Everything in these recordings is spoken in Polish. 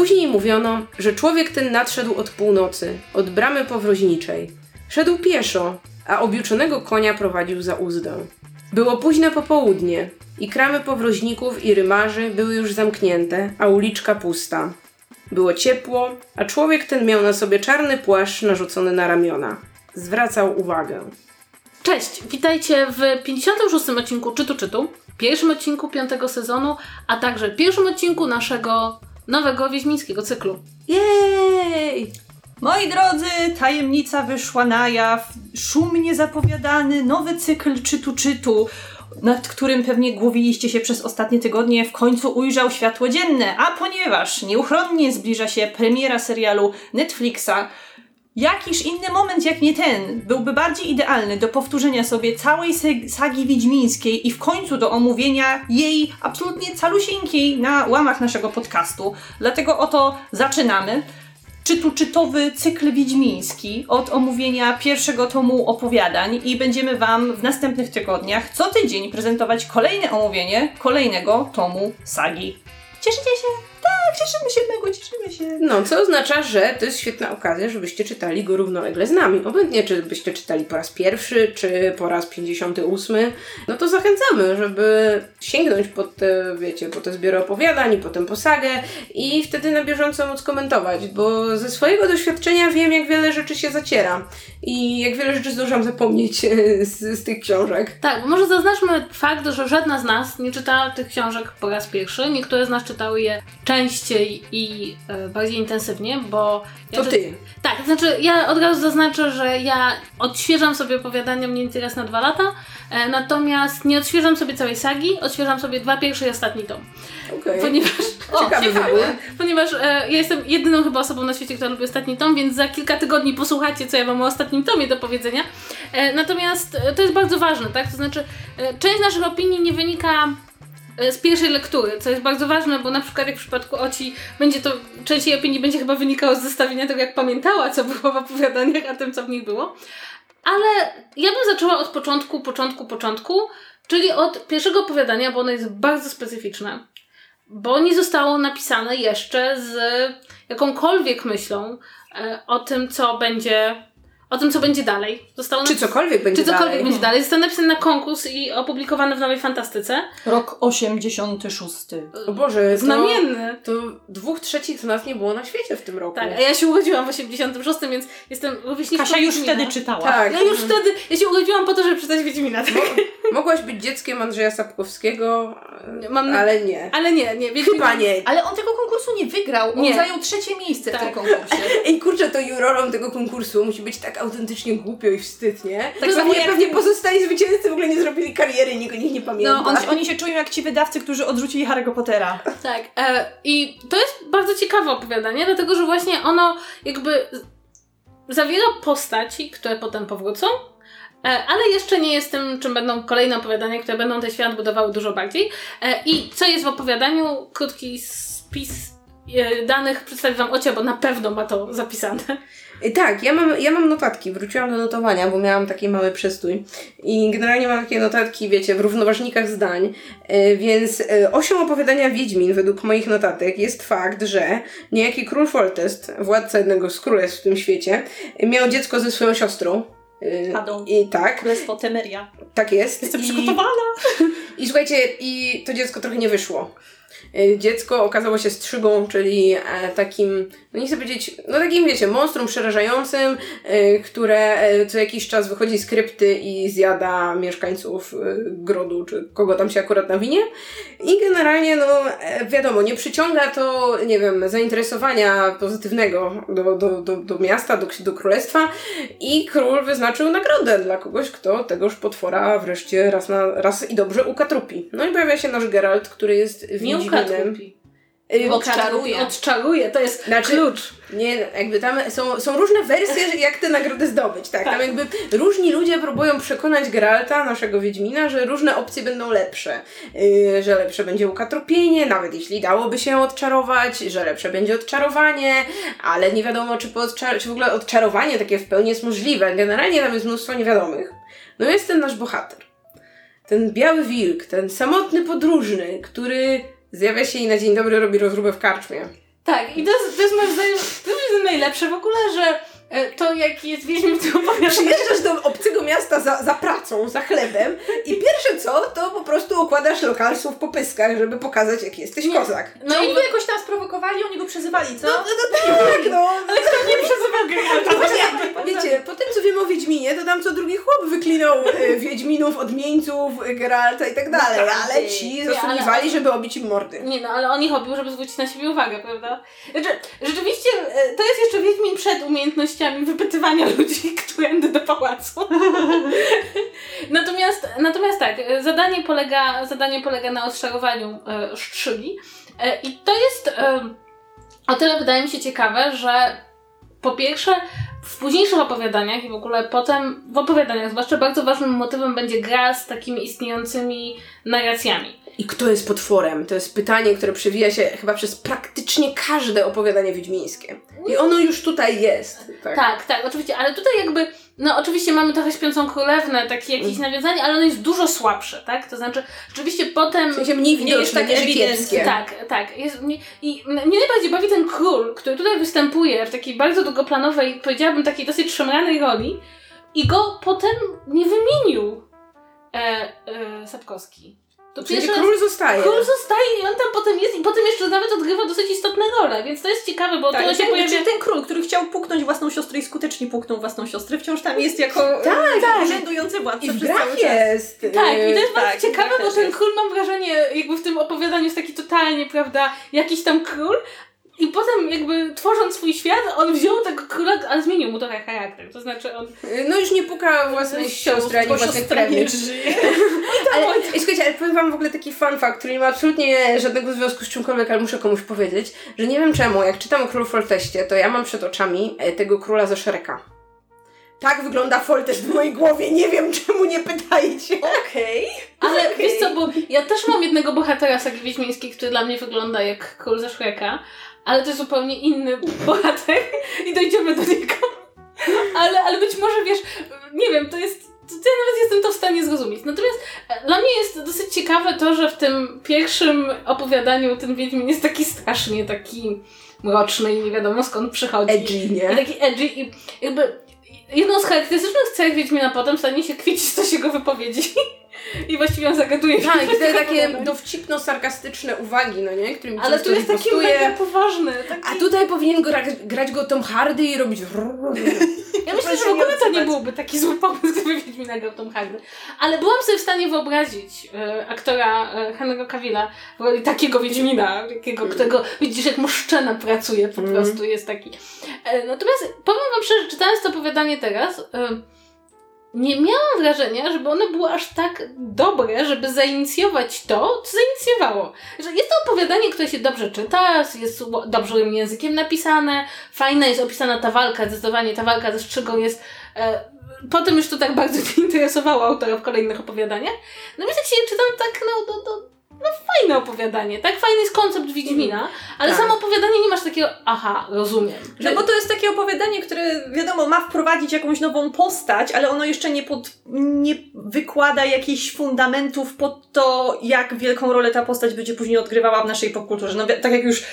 Później mówiono, że człowiek ten nadszedł od północy, od bramy powroźniczej. Szedł pieszo, a objuczonego konia prowadził za uzdę. Było późne popołudnie i kramy powroźników i rymarzy były już zamknięte, a uliczka pusta. Było ciepło, a człowiek ten miał na sobie czarny płaszcz narzucony na ramiona. Zwracał uwagę. Cześć, witajcie w 56. odcinku Czytu Czytu, pierwszym odcinku piątego sezonu, a także pierwszym odcinku naszego nowego wiedźmińskiego cyklu. Jej! Moi drodzy, tajemnica wyszła na jaw. Szumnie zapowiadany nowy cykl czytu czytu, nad którym pewnie głowiliście się przez ostatnie tygodnie, w końcu ujrzał światło dzienne. A ponieważ nieuchronnie zbliża się premiera serialu Netflixa, Jakiż inny moment jak nie ten byłby bardziej idealny do powtórzenia sobie całej sagi wiedźmińskiej i w końcu do omówienia jej absolutnie calusieńkiej na łamach naszego podcastu. Dlatego oto zaczynamy czytu czytowy cykl wiedźmiński od omówienia pierwszego tomu opowiadań i będziemy Wam w następnych tygodniach co tydzień prezentować kolejne omówienie kolejnego tomu sagi. Cieszycie się? Tak, cieszymy się mego, cieszymy się. No, co oznacza, że to jest świetna okazja, żebyście czytali go równolegle z nami. Obojętnie, czy byście czytali po raz pierwszy, czy po raz 58, no to zachęcamy, żeby sięgnąć pod te, wiecie, po te zbiory opowiadań i potem po sagę i wtedy na bieżąco móc komentować, bo ze swojego doświadczenia wiem, jak wiele rzeczy się zaciera i jak wiele rzeczy zdążam zapomnieć z, z tych książek. Tak, może zaznaczmy fakt, że żadna z nas nie czytała tych książek po raz pierwszy. Niektóre z nas czytały je częściej i e, bardziej intensywnie, bo... Ja to ty. Tak, to znaczy ja od razu zaznaczę, że ja odświeżam sobie opowiadania mniej więcej raz na dwa lata, e, natomiast nie odświeżam sobie całej sagi, odświeżam sobie dwa pierwsze i ostatni tom. Okay. Ponieważ... O, ciekawy wybór. Ponieważ e, ja jestem jedyną chyba osobą na świecie, która lubi ostatni tom, więc za kilka tygodni posłuchajcie, co ja mam o ostatnim tomie do powiedzenia. E, natomiast e, to jest bardzo ważne, tak? To znaczy, e, część naszych opinii nie wynika z pierwszej lektury, co jest bardzo ważne, bo na przykład jak w przypadku Oci będzie to, część jej opinii będzie chyba wynikało z zestawienia tego, jak pamiętała, co było w opowiadaniach, a tym, co w nich było. Ale ja bym zaczęła od początku, początku, początku, czyli od pierwszego opowiadania, bo ono jest bardzo specyficzne. Bo nie zostało napisane jeszcze z jakąkolwiek myślą e, o tym, co będzie o tym, co będzie dalej. Zostało czy cokolwiek będzie czy cokolwiek dalej. będzie dalej. Został napisany na konkurs i opublikowany w Nowej Fantastyce. Rok 86. O Boże, Znamienny. To, to dwóch trzecich z nas nie było na świecie w tym roku. Tak, a ja się urodziłam w 86, więc jestem rówieśniczką Kasia już wtedy czytała. Tak. Ja już wtedy, ja się urodziłam po to, żeby czytać Wiedźmina. Tak? Mo mogłaś być dzieckiem Andrzeja Sapkowskiego, Mam... ale nie. Ale nie, nie. Wiedźmin... Chyba nie. Ale on tego konkursu nie wygrał. On nie. zajął trzecie miejsce tak. w tym konkursie. I kurczę, to jurorą tego konkursu musi być tak autentycznie głupio i wstyd, nie? Tak samo jak pewnie pozostali zwycięzcy w ogóle nie zrobili kariery, nikt o nich nie pamięta. No, on, oni się czują jak ci wydawcy, którzy odrzucili Harry'ego Pottera. Tak. E, I to jest bardzo ciekawe opowiadanie, dlatego że właśnie ono jakby zawiera postaci, które potem powrócą, ale jeszcze nie jest tym, czym będą kolejne opowiadania, które będą ten świat budowały dużo bardziej. E, I co jest w opowiadaniu? Krótki spis e, danych przedstawię Wam Ocia, bo na pewno ma to zapisane. Tak, ja mam, ja mam notatki, wróciłam do notowania, bo miałam taki mały przestój. I generalnie mam takie notatki, wiecie, w równoważnikach zdań. E, więc e, osią opowiadania Wiedźmin, według moich notatek, jest fakt, że niejaki król Foltest, władca jednego z królestw w tym świecie, miał dziecko ze swoją siostrą. E, Adą. I tak. Królestwo Temeria. Tak jest. Jestem I, przygotowana. I słuchajcie, i to dziecko trochę nie wyszło. Y, dziecko okazało się strzygą, czyli e, takim, no nie chcę powiedzieć, no takim wiecie, monstrum przerażającym, y, które e, co jakiś czas wychodzi z krypty i zjada mieszkańców y, grodu, czy kogo tam się akurat nawinie. I generalnie, no e, wiadomo, nie przyciąga to, nie wiem, zainteresowania pozytywnego do, do, do, do miasta, do, do królestwa i król wyznaczył nagrodę dla kogoś, kto tegoż potwora wreszcie raz, na, raz i dobrze ukatrupi. No i pojawia się nasz Geralt, który jest Wiedźminem kupi. Y, odczaruje. Odczaruje, to jest znaczy, klucz. Nie, jakby tam są, są różne wersje, jak te nagrody zdobyć, tak? tak? Tam jakby różni ludzie próbują przekonać Geralta, naszego Wiedźmina, że różne opcje będą lepsze. Yy, że lepsze będzie ukatrupienie, nawet jeśli dałoby się odczarować, że lepsze będzie odczarowanie, ale nie wiadomo, czy, po odczar- czy w ogóle odczarowanie takie w pełni jest możliwe. Generalnie tam jest mnóstwo niewiadomych. No jest ten nasz bohater. Ten biały wilk, ten samotny podróżny, który Zjawia się i na dzień dobry robi rozróbę w karczmie. Tak, i to jest, to jest moim zdaniem, to jest najlepsze w ogóle, że to jak jest Wiedźmin w tym opowiadaniu. Przyjeżdżasz do obcego miasta za, za pracą, za chlebem i pierwsze co, to po prostu układasz lokalsów po pyskach, żeby pokazać, jaki jesteś Nie. kozak. No No i go jakoś tam sprowokowali, oni go przezywali, co? No, no, no tak, no. ale kto nie przezywał Geralta? Właśnie, wiecie, po tym co wiem o Wiedźminie, to tam co drugi chłop wyklinał e, Wiedźminów, odmieńców, e, Geralta i tak dalej, ale ci zasługiwali, żeby obić im mordy. Nie no, ale on ich obił, żeby zwrócić na siebie uwagę, prawda? Znaczy, rzeczywiście e, to jest jeszcze Wiedźmin przed umiejętnościami wypytywania ludzi, którędy do pałacu. natomiast, natomiast tak, zadanie polega, zadanie polega na odszarowaniu e, sztrzygi e, i to jest e, o tyle wydaje mi się ciekawe, że po pierwsze w późniejszych opowiadaniach i w ogóle potem w opowiadaniach, zwłaszcza bardzo ważnym motywem będzie gra z takimi istniejącymi narracjami. I kto jest potworem? To jest pytanie, które przewija się chyba przez praktycznie każde opowiadanie wiedźmińskie. I ono już tutaj jest. Tak. Tak, tak, oczywiście, ale tutaj jakby, no oczywiście mamy trochę śpiącą królewnę, takie jakieś Mhm. nawiązanie, ale ono jest dużo słabsze, tak? To znaczy, rzeczywiście potem... W sensie mniej Nie jest widoczne, tak nie ewidentne. Tak, tak. Jest, mnie, I mnie najbardziej bawi ten król, który tutaj występuje w takiej bardzo długoplanowej, powiedziałabym takiej dosyć szemranej roli i go potem nie wymienił e, e, Sapkowski. To pierwszy raz- król zostaje. Król zostaje i on tam potem jest i potem jeszcze nawet odgrywa dosyć istotne role, więc to jest ciekawe, bo Tak, to ten, się pojawia... znaczy ten król, który chciał puknąć własną siostrę i skutecznie puknął własną siostrę, wciąż tam jest jako Tak, e, tak. urzędujący władca I przez cały grach czas. jest. Tak, i to e, jest bardzo tak, ciekawe, tak bo ten jest. król mam wrażenie, jakby w tym opowiadaniu jest taki totalnie, prawda, jakiś tam król. I potem jakby tworząc swój świat, on wziął tego króla, ale zmienił mu trochę charakter. To znaczy on... No już nie puka własnej siostry, ani własnych krewnych. żyje. Ale, słuchajcie, ale powiem wam w ogóle taki fun fact, który nie ma absolutnie żadnego związku z czymkolwiek, ale muszę komuś powiedzieć, że nie wiem czemu, jak czytam o królu Folteście, to ja mam przed oczami e, tego króla ze Shreka. Tak wygląda Foltest w mojej głowie, nie wiem czemu, nie pytajcie. Okej. Ale Okej. wiesz co, bo ja też mam jednego bohatera sagi wiedźmińskiej, który dla mnie wygląda jak król ze Shreka, ale to jest zupełnie inny bohater i dojdziemy do niego. Ale, ale być może, wiesz, nie wiem, to jest... To ja nawet jestem to w stanie zrozumieć. Natomiast e, dla mnie jest dosyć ciekawe to, że w tym pierwszym opowiadaniu ten Wiedźmin jest taki strasznie taki mroczny i nie wiadomo skąd przychodzi. Edgy, I nie? taki edgy i jakby jedną z charakterystycznych cech Wiedźmina potem stanie się coś jego wypowiedzi. I właściwie on zagaduje. Tak, i te wszystko takie dowcipno-sarkastyczne uwagi, no nie? Którymi Ale tu jest taki mega poważny. Taki... A tutaj powinien gra, grać go Tom Hardy i robić... Ja myślę, że w ogóle to nie byłby taki zły pomysł, gdyby Wiedźmina grał Tom Hardy. Ale byłam sobie w stanie wyobrazić e, aktora e, Henry'ego Cavilla w roli takiego Wiedźmina, takiego, którego widzisz, jak muszczena pracuje, po Mm. prostu jest taki. E, natomiast powiem wam szczerze, czytając to opowiadanie teraz, e, nie miałam wrażenia, żeby ono było aż tak dobre, żeby zainicjować to, co zainicjowało. Że jest to opowiadanie, które się dobrze czyta, jest dobrym językiem napisane, fajna jest opisana ta walka, zdecydowanie ta walka ze szczygą jest... E, potem już to tak bardzo nie interesowało autora w kolejnych opowiadaniach. Natomiast jak się je czytam, tak no, no, no, no fajne opowiadanie, tak fajny jest koncept Wiedźmina, ale Tak. samo opowiadanie nie masz takiego, aha, rozumiem. No bo to jest takie opowiadanie, które wiadomo ma wprowadzić jakąś nową postać, ale ono jeszcze nie, pod, nie wykłada jakichś fundamentów pod to, jak wielką rolę ta postać będzie później odgrywała w naszej popkulturze. No, tak jak już y,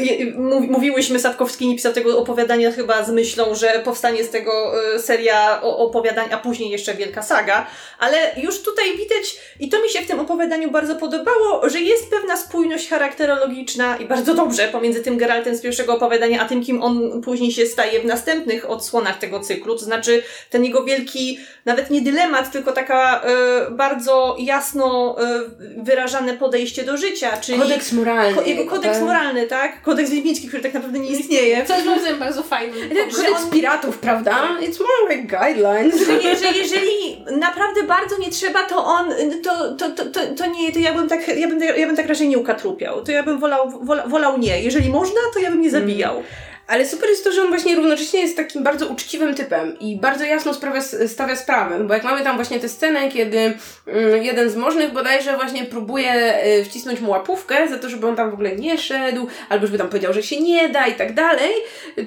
y, mów- mówiłyśmy, Sapkowski nie pisał tego opowiadania chyba z myślą, że powstanie z tego y, seria opowiadań, a później jeszcze wielka saga, ale już tutaj widać, i to mi się w tym opowiadaniu bardzo podobało, że jest pewna spójność charakterologiczna i bardzo dobrze pomiędzy tym Geraltem z pierwszego opowiadania, a tym, kim on później się staje w następnych odsłonach tego cyklu. To znaczy ten jego wielki, nawet nie dylemat, tylko taka e, bardzo jasno e, wyrażane podejście do życia, czyli Kodeks moralny. ko- jego kodeks tak? moralny, tak? Kodeks wiedźmiński, który tak naprawdę nie istnieje. Co jest moim bardzo fajne. Tak, Kodeks on- piratów, prawda? It's more like guidelines. że, je, że jeżeli naprawdę bardzo nie trzeba, to on, to, to, to, to, to nie, to ja bym tak, ja bym, ja bym tak raczej nie ukatrupiał. To ja bym wolał, wola, wolał nie. Jeżeli można, to ja bym nie zabijał. Ale super jest to, że on właśnie równocześnie jest takim bardzo uczciwym typem i bardzo jasno sprawia, stawia sprawę, bo jak mamy tam właśnie tę scenę, kiedy mm, jeden z możnych bodajże właśnie próbuje y, wcisnąć mu łapówkę za to, żeby on tam w ogóle nie szedł, albo żeby tam powiedział, że się nie da i tak dalej,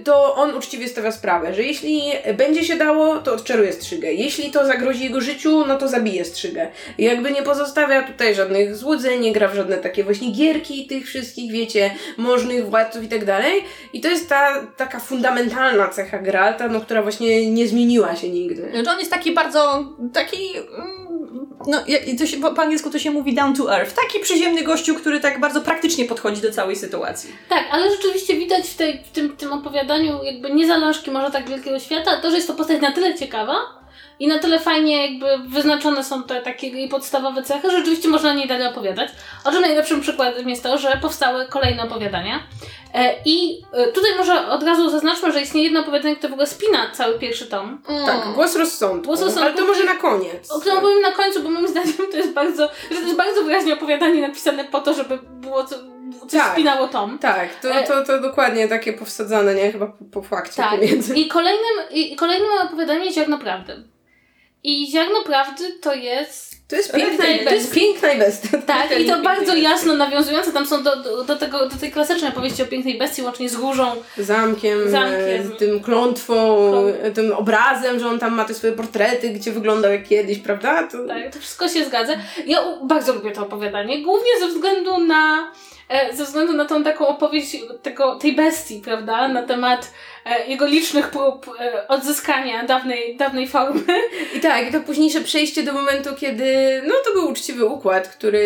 to on uczciwie stawia sprawę, że jeśli będzie się dało, to odczaruje strzygę. Jeśli to zagrozi jego życiu, no to zabije strzygę. I jakby nie pozostawia tutaj żadnych złudzeń, nie gra w żadne takie właśnie gierki tych wszystkich, wiecie, możnych władców i tak dalej. I to jest ta taka fundamentalna cecha Geralta, no, która właśnie nie zmieniła się nigdy. Że on jest taki bardzo, taki, mm, no to się, po po angielsku to się mówi down to earth. Taki przyziemny gościu, który tak bardzo praktycznie podchodzi do całej sytuacji. Tak, ale rzeczywiście widać w, tej, w tym, tym opowiadaniu jakby nie zalążki może tak wielkiego świata, to, że jest to postać na tyle ciekawa i na tyle fajnie jakby wyznaczone są te takie podstawowe cechy, że rzeczywiście można o niej dalej opowiadać. O czym najlepszym przykładem jest to, że powstały kolejne opowiadania. E, I e, tutaj może od razu zaznaczmy, że istnieje jedno opowiadanie, które w ogóle spina cały pierwszy tom. Tak, głos rozsądku. Głos rozsądku, Ale to może na koniec. O którym opowiem na końcu, bo moim zdaniem to jest bardzo, że to jest bardzo wyraźnie opowiadanie napisane po to, żeby było co, coś Tak. spinało tom. Tak, to, E- to, to dokładnie takie powsadzane, nie? Chyba po, po fakcie Tak. pomiędzy. I kolejnym, i i kolejnym opowiadaniem jest Ziarno Prawdy. I Ziarno Prawdy to jest... To jest piękna, to jest piękna i bestia. Tak, i to bardzo jasno nawiązujące, tam są do, do, do, tego, do tej klasycznej opowieści o pięknej bestii, łącznie z różą. Zamkiem, Zamkiem. e, tym klątwą, e, tym obrazem, że on tam ma te swoje portrety, gdzie wyglądał jak kiedyś, prawda? To... Tak, to wszystko się zgadza. Ja bardzo lubię to opowiadanie, głównie ze względu na e, ze względu na tą taką opowieść tego, tej bestii, prawda, na temat jego licznych prób e, odzyskania dawnej, dawnej formy. I tak, i to późniejsze przejście do momentu, kiedy, no to był uczciwy układ, który,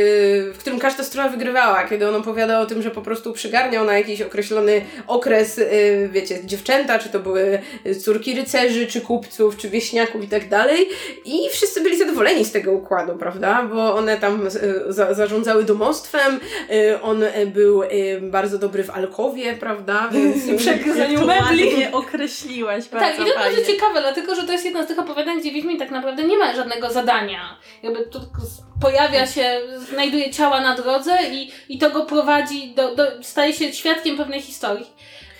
w którym każda strona wygrywała, kiedy on opowiadał o tym, że po prostu przygarniał na jakiś określony okres, y, wiecie, dziewczęta, czy to były córki rycerzy, czy kupców, czy wieśniaków i tak dalej. I wszyscy byli zadowoleni z tego układu, prawda? Bo one tam y, za, zarządzały domostwem, y, on był bardzo dobry w alkowie, prawda? Więc Przegryzaniu mebli. Ładnie określiłaś bardzo Tak, i to fajnie. bardzo ciekawe, dlatego że to jest jedno z tych opowiadań, gdzie Wiedźmin tak naprawdę nie ma żadnego zadania. Jakby tu pojawia się, znajduje ciała na drodze i, i to go prowadzi, do, do, staje się świadkiem pewnej historii.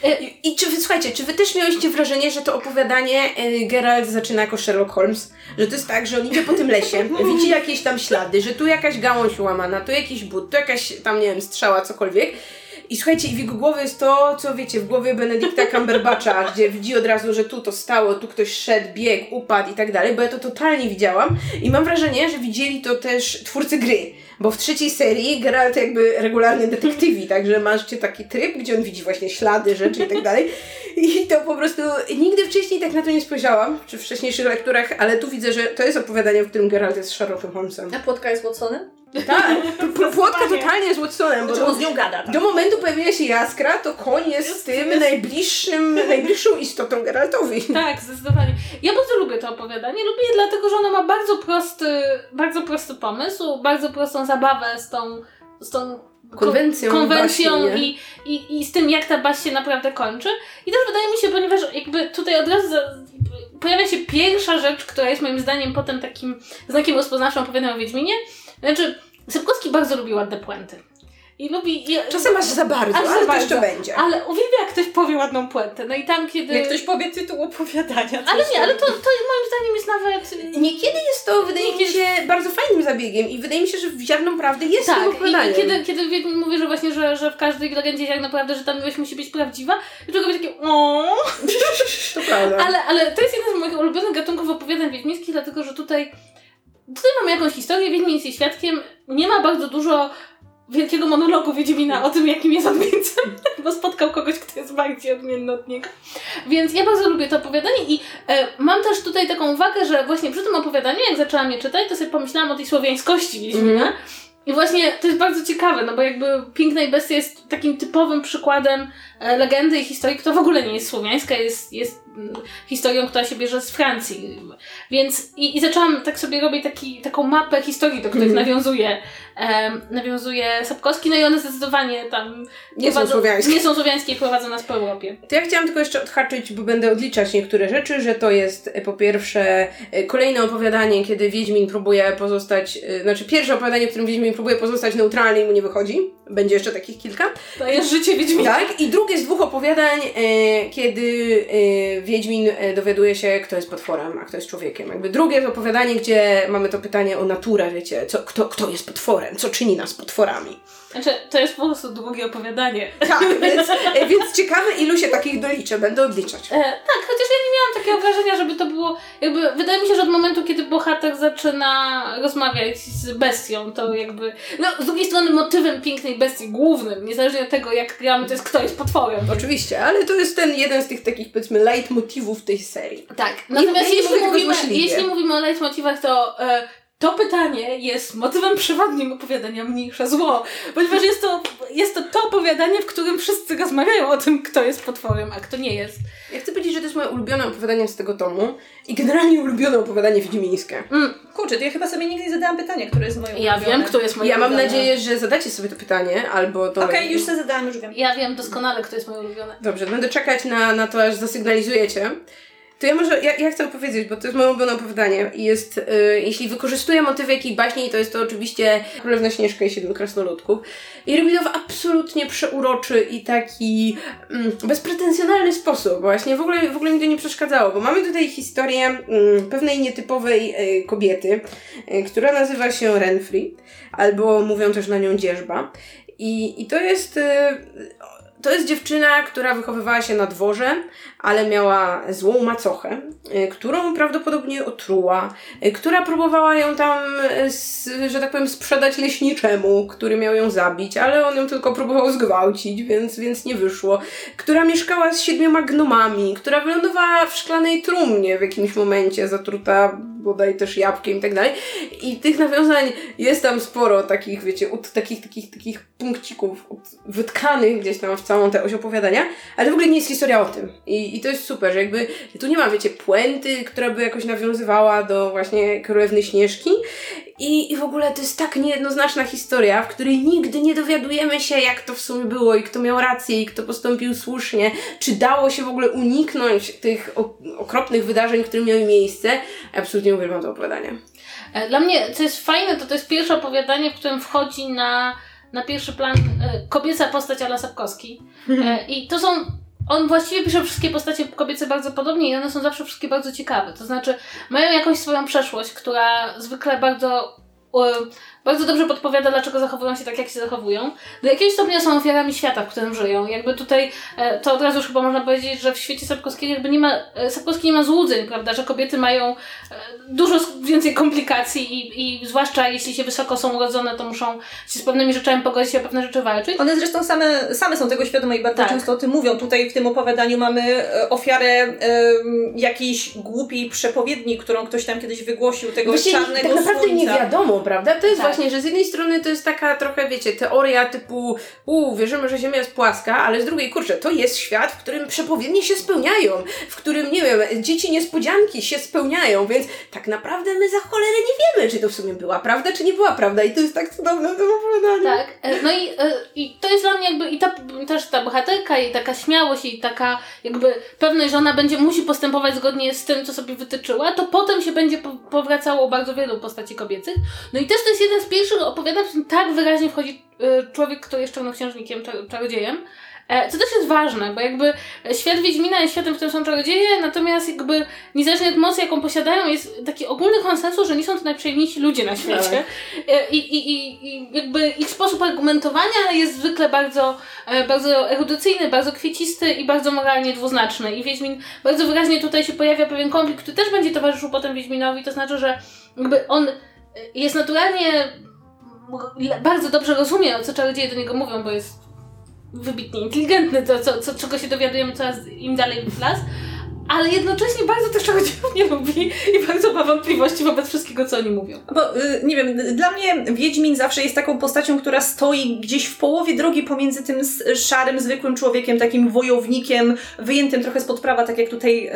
E, I, I czy wy, słuchajcie, czy wy też miałyście wrażenie, że to opowiadanie y, Geralt zaczyna jako Sherlock Holmes? Że to jest tak, że on idzie po tym lesie, widzi jakieś tam ślady, że tu jakaś gałąź łamana, tu jakiś but, tu jakaś tam, nie wiem, strzała, cokolwiek. I słuchajcie, i w jego głowie jest to, co wiecie, w głowie Benedykta Cumberbatcha, gdzie widzi od razu, że tu to stało, tu ktoś szedł, biegł, upadł i tak dalej, bo ja to totalnie widziałam i mam wrażenie, że widzieli to też twórcy gry. Bo w trzeciej serii Geralt jakby regularny detektywi, także macie taki tryb, gdzie on widzi właśnie ślady, rzeczy i tak dalej. I to po prostu nigdy wcześniej tak na to nie spojrzałam, czy w wcześniejszych lekturach, ale tu widzę, że to jest opowiadanie, w którym Geralt jest Sherlockiem Holmesem. A płotka jest Watsonem? Tak, Płotka totalnie jest Watsonem, bo Znaczy, on z nią gada. Tak. do momentu pojawienia się Jaskra, to koń jest, tym najbliższym, najbliższą istotą Geraltowi. Tak, zdecydowanie. Ja bardzo lubię to opowiadanie. Lubię je dlatego, że ono ma bardzo prosty, bardzo prosty pomysł, bardzo prostą zabawę z tą, z tą ko- Konwencją konwencją baśni, i, i, i z tym, jak ta baś się naprawdę kończy. I też wydaje mi się, ponieważ jakby tutaj od razu pojawia się pierwsza rzecz, która jest moim zdaniem potem takim znakiem rozpoznawczym opowiadania o Wiedźminie. Znaczy, Sypkowski bardzo lubi ładne puenty. I lubi... I, Czasem aż za bardzo, Aż za ale to bardzo. jeszcze będzie. ale uwielbia, jak ktoś powie ładną puentę. No i tam, kiedy... Jak ktoś powie tytuł opowiadania. Ale nie, ale to, to moim zdaniem jest nawet... Niekiedy jest to, wydaje mi Niekiedy- się, bardzo fajnym zabiegiem i wydaje mi się, że w ziarną prawdy jest Tak, tym i, kiedy, kiedy Wiedźmin mówi, że właśnie, że, że w każdej legendzie jak naprawdę, że ta miłość musi być prawdziwa, i czego takie o. To prawda. Ale, ale to jest jeden z moich ulubionych gatunków opowiadań wiedźmińskich, dlatego że tutaj tutaj mamy jakąś historię, Wiedźmin jest jej świadkiem, nie ma bardzo dużo wielkiego monologu Wiedźmina o tym, jakim jest odmieńcem, bo spotkał kogoś, kto jest bardziej odmienny od niego. Więc ja bardzo lubię to opowiadanie i e, mam też tutaj taką uwagę, że właśnie przy tym opowiadaniu, jak zaczęłam je czytać, to sobie pomyślałam o tej słowiańskości Wiedźmina. Mhm. I właśnie to jest bardzo ciekawe, no bo jakby Piękna i Bestia jest takim typowym przykładem e, legendy i historii, która w ogóle nie jest słowiańska, jest, jest mm, historią, która się bierze z Francji. Więc i, i zaczęłam tak sobie robić taki, taką mapę historii, do których Mhm. nawiązuje, nawiązuje Sapkowski, no i one zdecydowanie tam Nie są prowadzą- słowiańskie. Nie są słowiańskie i prowadzą nas po Europie. To ja chciałam tylko jeszcze odhaczyć, bo będę odliczać niektóre rzeczy, że to jest e, po pierwsze e, kolejne opowiadanie, kiedy Wiedźmin próbuje pozostać, e, znaczy pierwsze opowiadanie, w którym Wiedźmin próbuje pozostać neutralny i mu nie wychodzi. Będzie jeszcze takich kilka. To jest życie Wiedźmina. Tak, i drugie z dwóch opowiadań, e, kiedy e, Wiedźmin e, dowiaduje się, kto jest potworem, a kto jest człowiekiem. Jakby drugie jest opowiadanie, gdzie mamy to pytanie o naturę, wiecie, co, kto, kto jest potworem, co czyni nas potworami. Znaczy, to jest po prostu długie opowiadanie. Tak, więc, e, więc ciekawe, ilu się takich doliczę, będę odliczać. E, tak, chociaż ja nie miałam takiego wrażenia, żeby to było. Jakby wydaje mi się, że od momentu, kiedy bohater zaczyna rozmawiać z bestią, to jakby. No, z drugiej strony motywem pięknej bestii, głównym, niezależnie od tego, jak gramy, to jest kto jest potworem. Oczywiście, ale to jest ten jeden z tych takich, powiedzmy, leitmotivów tej serii. Tak. Natomiast jeśli, mówimy, jeśli mówimy o leitmotivach, to. E, to pytanie jest motywem przewodnim opowiadania Mniejsze Zło, ponieważ jest to, jest to to opowiadanie, w którym wszyscy rozmawiają o tym, kto jest potworem, a kto nie jest. Ja chcę powiedzieć, że to jest moje ulubione opowiadanie z tego tomu i generalnie ulubione opowiadanie wiedźmińskie. Mm, Kurczę, to ja chyba sobie nigdy nie zadałam pytania, które jest moje ja ulubione. wiem, kto jest moje Ja mam nadzieję, że zadacie sobie to pytanie, albo to... Okej, już sobie zadałam, już wiem. Ja wiem doskonale, kto jest moje ulubione. Dobrze, będę czekać na, na to, aż zasygnalizujecie. To ja może, ja, ja chcę opowiedzieć, bo to jest moje ulubione opowiadanie jest, y, jeśli wykorzystuję motywy jakiej baśni, to jest to oczywiście Królewna Śnieżka i Siedem Krasnoludków. I robi to w absolutnie przeuroczy i taki mm, bezpretensjonalny sposób. Właśnie w ogóle, w ogóle mi to nie przeszkadzało, bo mamy tutaj historię mm, pewnej nietypowej y, kobiety, y, która nazywa się Renfri, albo mówią też na nią Dzierżba. I, i to jest... To jest dziewczyna, która wychowywała się na dworze, ale miała złą macochę, y, którą prawdopodobnie otruła, y, która próbowała ją tam, y, że tak powiem, sprzedać leśniczemu, który miał ją zabić, ale on ją tylko próbował zgwałcić, więc, więc nie wyszło. Która mieszkała z siedmioma gnomami, która wylądowała w szklanej trumnie w jakimś momencie, zatruta bodaj też jabłkiem i tak dalej. I tych nawiązań jest tam sporo, takich, wiecie, ut, takich, takich, takich punkcików wytkanych gdzieś tam w całą tę oś opowiadania, ale w ogóle nie jest historia o tym. I, I to jest super, że jakby tu nie ma, wiecie, puenty, która by jakoś nawiązywała do właśnie Królewny Śnieżki. I, I w ogóle to jest tak niejednoznaczna historia, w której nigdy nie dowiadujemy się, jak to w sumie było i kto miał rację i kto postąpił słusznie, czy dało się w ogóle uniknąć tych okropnych wydarzeń, które miały miejsce. Absolutnie uwielbiam to opowiadanie. E, Dla mnie, co jest fajne, to to jest pierwsze opowiadanie, w którym wchodzi na, na pierwszy plan e, kobieca postać Ala Sapkowski. E, I to są. On właściwie pisze wszystkie postacie kobiece bardzo podobnie i one są zawsze wszystkie bardzo ciekawe. To znaczy, mają jakąś swoją przeszłość, która zwykle bardzo. Bardzo dobrze podpowiada, dlaczego zachowują się tak, jak się zachowują. Do jakiegoś stopnia są ofiarami świata, w którym żyją. Jakby tutaj, e, to od razu już chyba można powiedzieć, że w świecie Sapkowskiego jakby nie ma, e, Sapkowski nie ma złudzeń, prawda, że kobiety mają e, dużo więcej komplikacji i, i zwłaszcza jeśli się wysoko są urodzone, to muszą się z pewnymi rzeczami pogodzić i o pewne rzeczy walczyć. One zresztą same, same są tego świadome i bardzo Tak. często o tym mówią. Tutaj w tym opowiadaniu mamy ofiarę em, jakiejś głupiej przepowiedni, którą ktoś tam kiedyś wygłosił, tego Właśnie czarnego tak naprawdę słońca. nie wiadomo, prawda? To jest Tak. właśnie, że z jednej strony to jest taka trochę, wiecie, teoria typu u, wierzymy, że Ziemia jest płaska, ale z drugiej, kurczę, to jest świat, w którym przepowiednie się spełniają, w którym, nie wiem, dzieci niespodzianki się spełniają, więc tak naprawdę my za cholerę nie wiemy, czy to w sumie była prawda, czy nie była prawda i to jest tak cudowne to opowiadanie. Tak, e, no i, e, i to jest dla mnie jakby i ta, też ta bohaterka i taka śmiałość i taka jakby pewność, że ona będzie, musi postępować zgodnie z tym, co sobie wytyczyła, to potem się będzie po, powracało bardzo wielu postaci kobiecych. No i też to jest jeden z pierwszych opowiadań, tak wyraźnie wchodzi e, człowiek, który jest czarnoksiężnikiem, czar- czarodziejem. E, Co też jest ważne, bo jakby świat Wiedźmina jest światem, w którym są czarodzieje, natomiast jakby niezależnie od mocy, jaką posiadają, jest taki ogólny konsensus, że nie są to najprzyjemniejsi ludzie na świecie. E, I, i, i, I jakby ich sposób argumentowania jest zwykle bardzo, e, bardzo erudycyjny, bardzo kwiecisty i bardzo moralnie dwuznaczny. I Wiedźmin bardzo wyraźnie tutaj się pojawia pewien konflikt, który też będzie towarzyszył potem Wiedźminowi, to znaczy, że jakby on jest naturalnie bardzo dobrze rozumie, co czarodzieje do niego mówią, bo jest wybitnie inteligentny, to co, co, czego się dowiadujemy coraz im dalej w las, ale jednocześnie bardzo też czarodziejów nie lubi i bardzo ma wątpliwości wobec wszystkiego, co oni mówią. Bo, y, nie wiem, dla mnie Wiedźmin zawsze jest taką postacią, która stoi gdzieś w połowie drogi pomiędzy tym szarym, zwykłym człowiekiem, takim wojownikiem, wyjętym trochę spod prawa, tak jak tutaj e,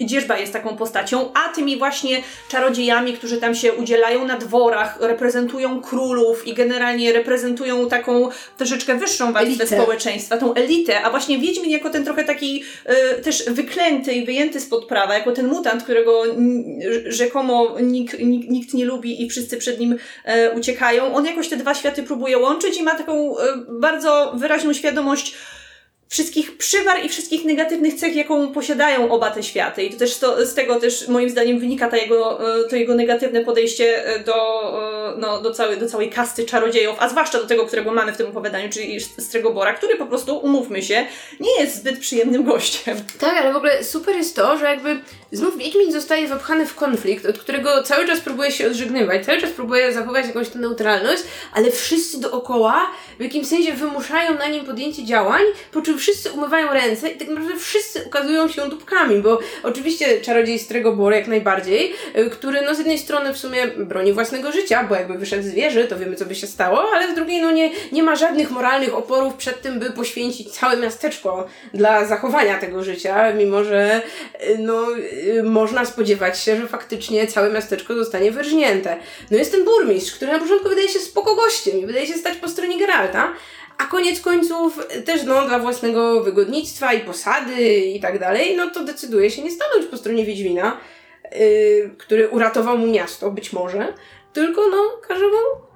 Dzierżba jest taką postacią, a tymi właśnie czarodziejami, którzy tam się udzielają na dworach, reprezentują królów i generalnie reprezentują taką troszeczkę wyższą warstwę Elitę. społeczeństwa, tą elitę, a właśnie Wiedźmin jako ten trochę taki e, też wyklęty wyjęty spod prawa, jako ten mutant, którego rzekomo nikt, nikt, nikt nie lubi i wszyscy przed nim e, uciekają. On jakoś te dwa światy próbuje łączyć i ma taką e, bardzo wyraźną świadomość, wszystkich przywar i wszystkich negatywnych cech, jaką posiadają oba te światy. I to też to, z tego też moim zdaniem wynika ta jego, e, to jego negatywne podejście e, do, e, no, do, całej, do całej kasty czarodziejów, a zwłaszcza do tego, którego mamy w tym opowiadaniu, czyli Stregobora, który po prostu, umówmy się, nie jest zbyt przyjemnym gościem. Tak, ale w ogóle super jest to, że jakby znów Wiedźmin zostaje wepchany w konflikt, od którego cały czas próbuje się odżegnywać, cały czas próbuje zachować jakąś tę neutralność, ale wszyscy dookoła w jakimś sensie wymuszają na nim podjęcie działań, po czym wszyscy umywają ręce i tak naprawdę wszyscy ukazują się dupkami, bo oczywiście czarodziej Stregobor jak najbardziej, y, który no z jednej strony w sumie broni własnego życia, bo jakby wyszedł z wieży, to wiemy co by się stało, ale z drugiej no nie, nie ma żadnych moralnych oporów przed tym, by poświęcić całe miasteczko dla zachowania tego życia, mimo że y, no y, można spodziewać się, że faktycznie całe miasteczko zostanie wyrżnięte. No jest ten burmistrz, który na początku wydaje się spoko gościem i wydaje się stać po stronie Geralta, a koniec końców też no, dla własnego wygodnictwa i posady i tak dalej, no to decyduje się nie stanąć po stronie Wiedźmina, yy, który uratował mu miasto, być może, tylko no każe mu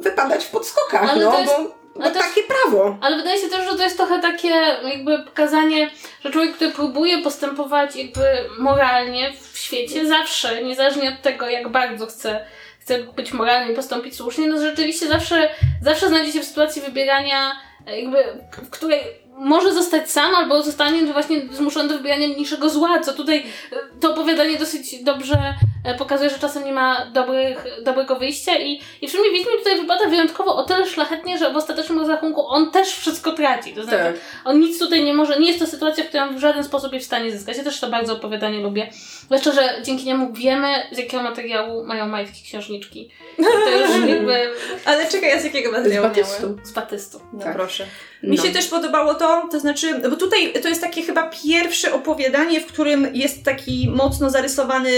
wypadać w podskokach, Ale no jest... bo takie prawo. Ale wydaje się też, że to jest trochę takie jakby pokazanie, że człowiek, który próbuje postępować jakby moralnie w świecie zawsze, niezależnie od tego, jak bardzo chce chce być moralny i postąpić słusznie, no rzeczywiście zawsze, zawsze znajdzie się w sytuacji wybierania, jakby, w której może zostać sam, albo zostanie właśnie zmuszony do wybierania mniejszego zła, co tutaj e, to opowiadanie dosyć dobrze e, pokazuje, że czasem nie ma dobrych, dobrego wyjścia i, i w sumie Wiedźmin tutaj wypada wyjątkowo o tyle szlachetnie, że w ostatecznym rozrachunku on też wszystko traci. To znaczy, tak. on nic tutaj nie może, nie jest to sytuacja, w której on w żaden sposób jest w stanie zyskać. Ja też to bardzo opowiadanie lubię. Zwłaszcza, że dzięki niemu wiemy, z jakiego materiału mają majtki księżniczki. To już jakby... Ale czekaj, ja z jakiego materiału Z batystu. Z batystu. No tak. proszę. Mi no. się też podobało to, to znaczy, bo tutaj to jest takie chyba pierwsze opowiadanie, w którym jest taki mocno zarysowany,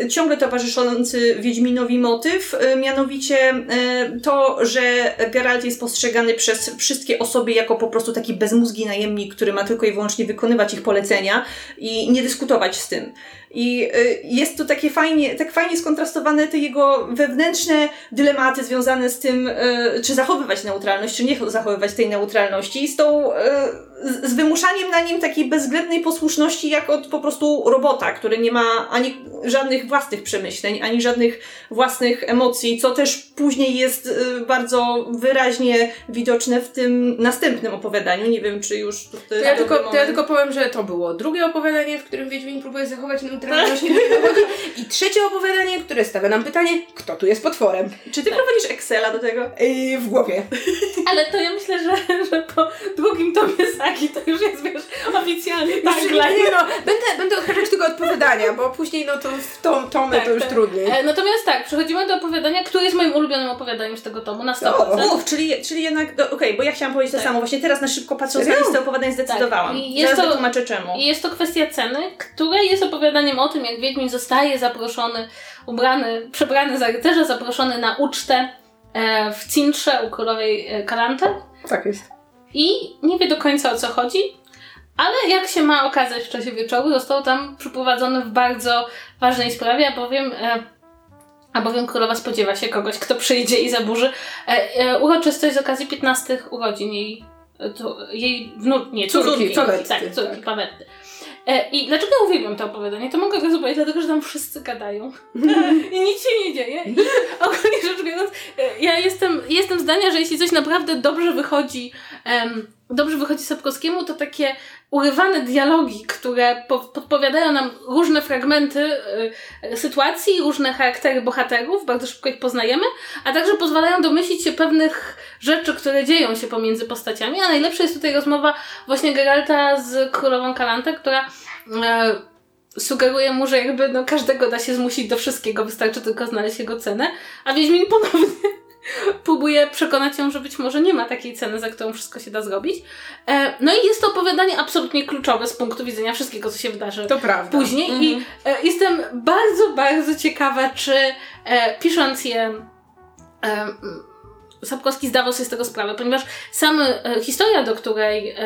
e, ciągle towarzyszący Wiedźminowi motyw, e, mianowicie e, to, że Geralt jest postrzegany przez wszystkie osoby jako po prostu taki bezmózgi najemnik, który ma tylko i wyłącznie wykonywać ich polecenia i nie dyskutować z tym. I y, jest to takie fajnie, tak fajnie skontrastowane te jego wewnętrzne dylematy związane z tym, y, czy zachowywać neutralność, czy nie zachowywać tej neutralności, i z tą z wymuszaniem na nim takiej bezwzględnej posłuszności, jak od po prostu robota, który nie ma ani żadnych własnych przemyśleń, ani żadnych własnych emocji, co też później jest y, bardzo wyraźnie widoczne w tym następnym opowiadaniu. Nie wiem, czy już to, to ja, tylko, to ja tylko powiem, że to było drugie opowiadanie, w którym Wiedźmin próbuje zachować neutralność i trzecie opowiadanie, które stawia nam pytanie, kto tu jest potworem. Czy ty tak. prowadzisz Excela do tego? Yy, w głowie. Ale to ja myślę, że, że po drugim tomie sagi to już jest, wiesz, oficjalnie tak. Nie no, będę, będę odhaczać tego odpowiadania, bo później no to w tom, tomy tak, to już tak. trudniej. E, natomiast tak, przechodzimy do opowiadania, które jest moim ulubionym opowiadaniem z tego tomu, na 100%. O, uf, czyli, czyli jednak, okej, okay, bo ja chciałam powiedzieć to tak. samo, właśnie teraz na szybko patrząc na listę opowiadań zdecydowałam. Tak. I jest Zaraz to, czemu. I jest to kwestia ceny, która jest opowiadaniem o tym, jak Wiedźmin zostaje zaproszony, ubrany, przebrany za rycerza, zaproszony na ucztę e, w Cintrze u królowej e, Kalante. Tak jest. I nie wie do końca o co chodzi, ale jak się ma okazać w czasie wieczoru, został tam przyprowadzony w bardzo ważnej sprawie, albowiem, e, albowiem królowa spodziewa się kogoś, kto przyjdzie i zaburzy e, e, uroczystość z okazji 15 urodzin jej, to, jej wnuk, nie, córki, córki, córki, tak, córki, tak. E, I dlaczego uwielbiam to opowiadanie? To mogę go powiedzieć, dlatego że tam wszyscy gadają. I nic się nie dzieje. I ogólnie rzecz biorąc, e, ja jestem, jestem zdania, że jeśli coś naprawdę dobrze wychodzi, um, dobrze wychodzi Sapkowskiemu, to takie urywane dialogi, które po podpowiadają nam różne fragmenty y, sytuacji, różne charaktery bohaterów, bardzo szybko ich poznajemy, a także pozwalają domyślić się pewnych rzeczy, które dzieją się pomiędzy postaciami, a najlepsza jest tutaj rozmowa właśnie Geralta z królową Kalantę, która y, sugeruje mu, że jakby no, każdego da się zmusić do wszystkiego, wystarczy tylko znaleźć jego cenę, a Wiedźmin ponownie próbuje przekonać ją, że być może nie ma takiej ceny, za którą wszystko się da zrobić. E, no i jest to opowiadanie absolutnie kluczowe z punktu widzenia wszystkiego, co się wydarzy to prawda. później. Mhm. I e, jestem bardzo, bardzo ciekawa, czy e, pisząc je Sapkowski zdawał sobie z tego sprawę, ponieważ sama historia, do której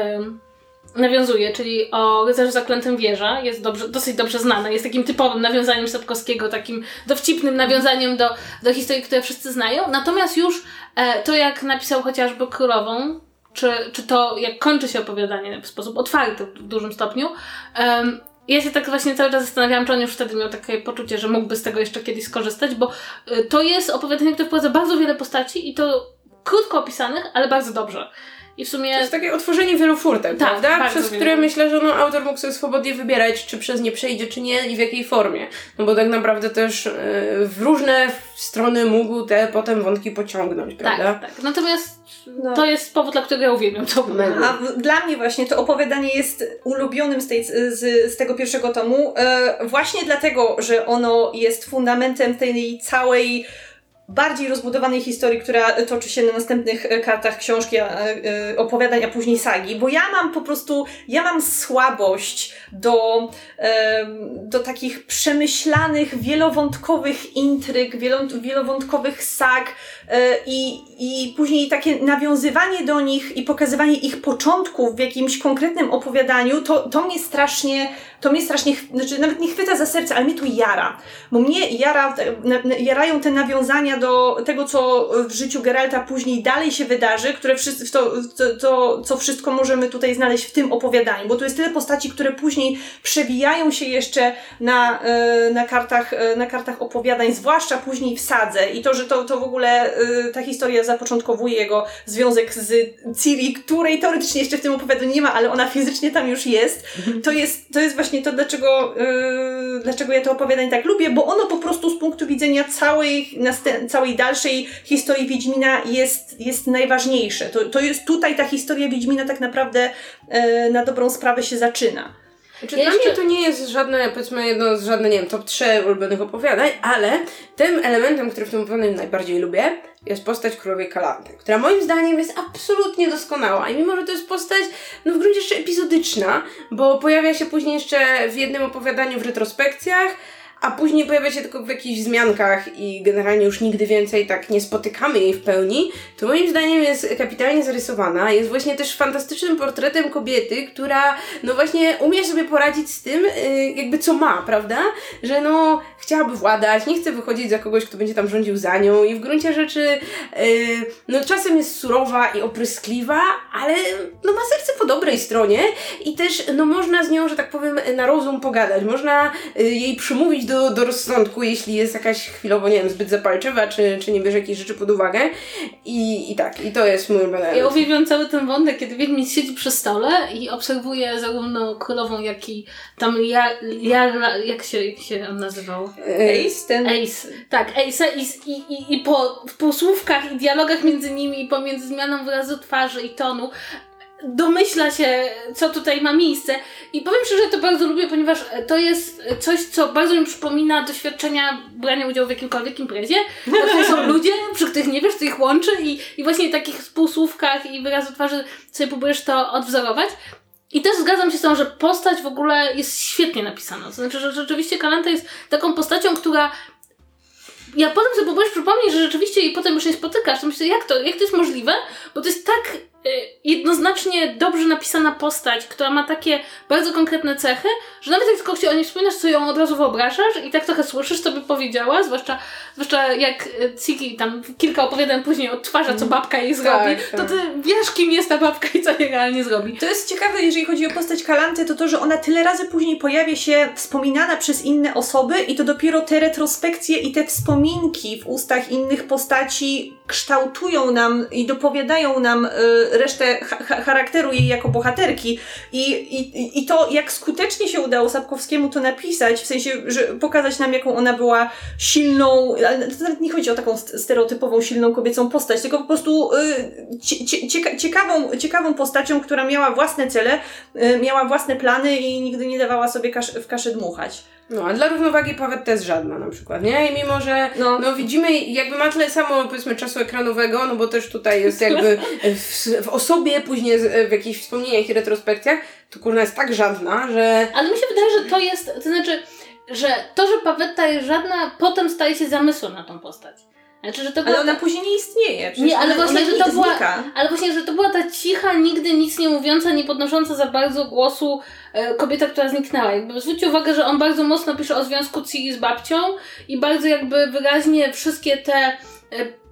nawiązuje, czyli o rycerzu zaklętym wieża, jest dobrze, dosyć dobrze znana, jest takim typowym nawiązaniem Sapkowskiego, takim dowcipnym nawiązaniem do, do historii, które wszyscy znają. Natomiast już e, to, jak napisał chociażby Królową, czy, czy to, jak kończy się opowiadanie w sposób otwarty w dużym stopniu, em, ja się tak właśnie cały czas zastanawiałam, czy on już wtedy miał takie poczucie, że mógłby z tego jeszcze kiedyś skorzystać, bo y, to jest opowiadanie, które wprowadza bardzo wiele postaci i to krótko opisanych, ale bardzo dobrze. I w sumie... To jest takie otworzenie wielu furtek, Tak, prawda? Przez wielu. które myślę, że no, autor mógł sobie swobodnie wybierać, czy przez nie przejdzie, czy nie i w jakiej formie. No bo tak naprawdę też e, w różne strony mógł te potem wątki pociągnąć, prawda? Tak, tak. Natomiast No. to jest powód, dla którego ja uwielbiam to opowiadanie. A w- dla mnie właśnie to opowiadanie jest ulubionym z, tej, z, z tego pierwszego tomu, e, właśnie dlatego, że ono jest fundamentem tej całej bardziej rozbudowanej historii, która toczy się na następnych e, kartach książki, a, e, opowiadań, a później sagi, bo ja mam po prostu, ja mam słabość do, do takich przemyślanych, wielowątkowych intryg, wielo- wielowątkowych sag e, i, i później takie nawiązywanie do nich i pokazywanie ich początków w jakimś konkretnym opowiadaniu, to, to mnie strasznie, to mnie strasznie, znaczy nawet nie chwyta za serce, ale mnie tu jara. Bo mnie jara, jarają te nawiązania do tego, co w życiu Geralta później dalej się wydarzy, które wszyscy, to, to, to, co wszystko możemy tutaj znaleźć w tym opowiadaniu, bo tu jest tyle postaci, które później przewijają się jeszcze na, e, na, kartach, e, na kartach opowiadań, zwłaszcza później w sadze i to, że to, to w ogóle e, ta historia zapoczątkowuje jego związek z Ciri, której teoretycznie jeszcze w tym opowiadaniu nie ma, ale ona fizycznie tam już jest, to jest, to jest właśnie to, dlaczego, yy, dlaczego ja to opowiadanie tak lubię, bo ono po prostu z punktu widzenia całej, całej dalszej historii Wiedźmina jest, jest najważniejsze. To, to jest tutaj ta historia Wiedźmina tak naprawdę yy, na dobrą sprawę się zaczyna. Znaczy, Ja dla jeszcze- mnie to nie jest żadne, powiedzmy, jedno z żadne, nie wiem, top 3 ulubionych opowiadań, ale tym elementem, który w tym opowiadaniu najbardziej lubię, jest postać królowej Kalanty, która moim zdaniem jest absolutnie doskonała. I mimo, że to jest postać, no w gruncie jeszcze epizodyczna, bo pojawia się później jeszcze w jednym opowiadaniu w retrospekcjach, a później pojawia się tylko w jakichś wzmiankach i generalnie już nigdy więcej tak nie spotykamy jej w pełni, to moim zdaniem jest kapitalnie zarysowana. Jest właśnie też fantastycznym portretem kobiety, która no właśnie umie sobie poradzić z tym, y, jakby co ma, prawda? Że no chciałaby władać, nie chce wychodzić za kogoś, kto będzie tam rządził za nią i w gruncie rzeczy y, no czasem jest surowa i opryskliwa, ale no ma serce po dobrej stronie i też no można z nią, że tak powiem, na rozum pogadać. Można y, jej przymówić do, do rozsądku, jeśli jest jakaś chwilowo, nie wiem, zbyt zapalczywa, czy, czy nie bierze jakichś rzeczy pod uwagę. I, i tak, i to jest mój ulubiony Ja element. uwielbiam cały ten wątek, kiedy Wiedźmin siedzi przy stole i obserwuje zarówno królową, jak i tam ja, ja, jak, się, jak się on nazywał? Y, Ace, ten... Ace. Tak, Ace i, i, i, i po w półsłówkach i dialogach między nimi, i pomiędzy zmianą wyrazu twarzy i tonu, domyśla się, co tutaj ma miejsce. I powiem szczerze, to bardzo lubię, ponieważ to jest coś, co bardzo mi przypomina doświadczenia brania udziału w jakimkolwiek imprezie. To są ludzie, przy których nie wiesz, co ich łączy i, i właśnie w takich półsłówkach i wyrazu twarzy sobie próbujesz to odwzorować. I też zgadzam się z tym, że postać w ogóle jest świetnie napisana. To znaczy, że rzeczywiście Kalanta jest taką postacią, która ja potem sobie próbujesz przypomnieć, że rzeczywiście i potem już się spotykasz, to myślę, jak to, jak to jest możliwe? Bo to jest tak jednoznacznie dobrze napisana postać, która ma takie bardzo konkretne cechy, że nawet jak tylko się o niej wspominasz, to ją od razu wyobrażasz i tak trochę słyszysz, co by powiedziała, zwłaszcza, zwłaszcza jak y, Ciki tam kilka opowiadań później odtwarza, co babka jej zrobi, tak. to ty wiesz, kim jest ta babka i co jej realnie zrobi. To jest ciekawe, jeżeli chodzi o postać Kalanty, to to, że ona tyle razy później pojawia się wspominana przez inne osoby i to dopiero te retrospekcje i te wspominki w ustach innych postaci kształtują nam i dopowiadają nam y, resztę cha- cha- charakteru jej jako bohaterki. I, i, I to, jak skutecznie się udało Sapkowskiemu to napisać, w sensie, że pokazać nam, jaką ona była silną, to nawet nie chodzi o taką st- stereotypową, silną kobiecą postać, tylko po prostu y, cie, cie, cieka- ciekawą, ciekawą postacią, która miała własne cele, y, miała własne plany i nigdy nie dawała sobie kasz, w kaszę dmuchać. No, a dla równowagi Pawetta jest żadna na przykład, nie? I mimo, że No. no. widzimy, jakby ma tyle samo, powiedzmy, czasu ekranowego, no bo też tutaj jest jakby w, w osobie, później w jakichś wspomnieniach i retrospekcjach, to kurna jest tak żadna, że Ale mi się wydaje, że to jest, to znaczy, że to, że Pawetta jest żadna, potem staje się zamysłem na tą postać. Znaczy, że to była Ale ona później nie istnieje. Przecież Nie, ale ona, właśnie, ona że to była, znika. ale właśnie, że to była ta cicha, nigdy nic nie mówiąca, nie podnosząca za bardzo głosu e, kobieta, która zniknęła. Jakby zwróćcie uwagę, że on bardzo mocno pisze o związku Ciri z babcią i bardzo jakby wyraźnie wszystkie te e,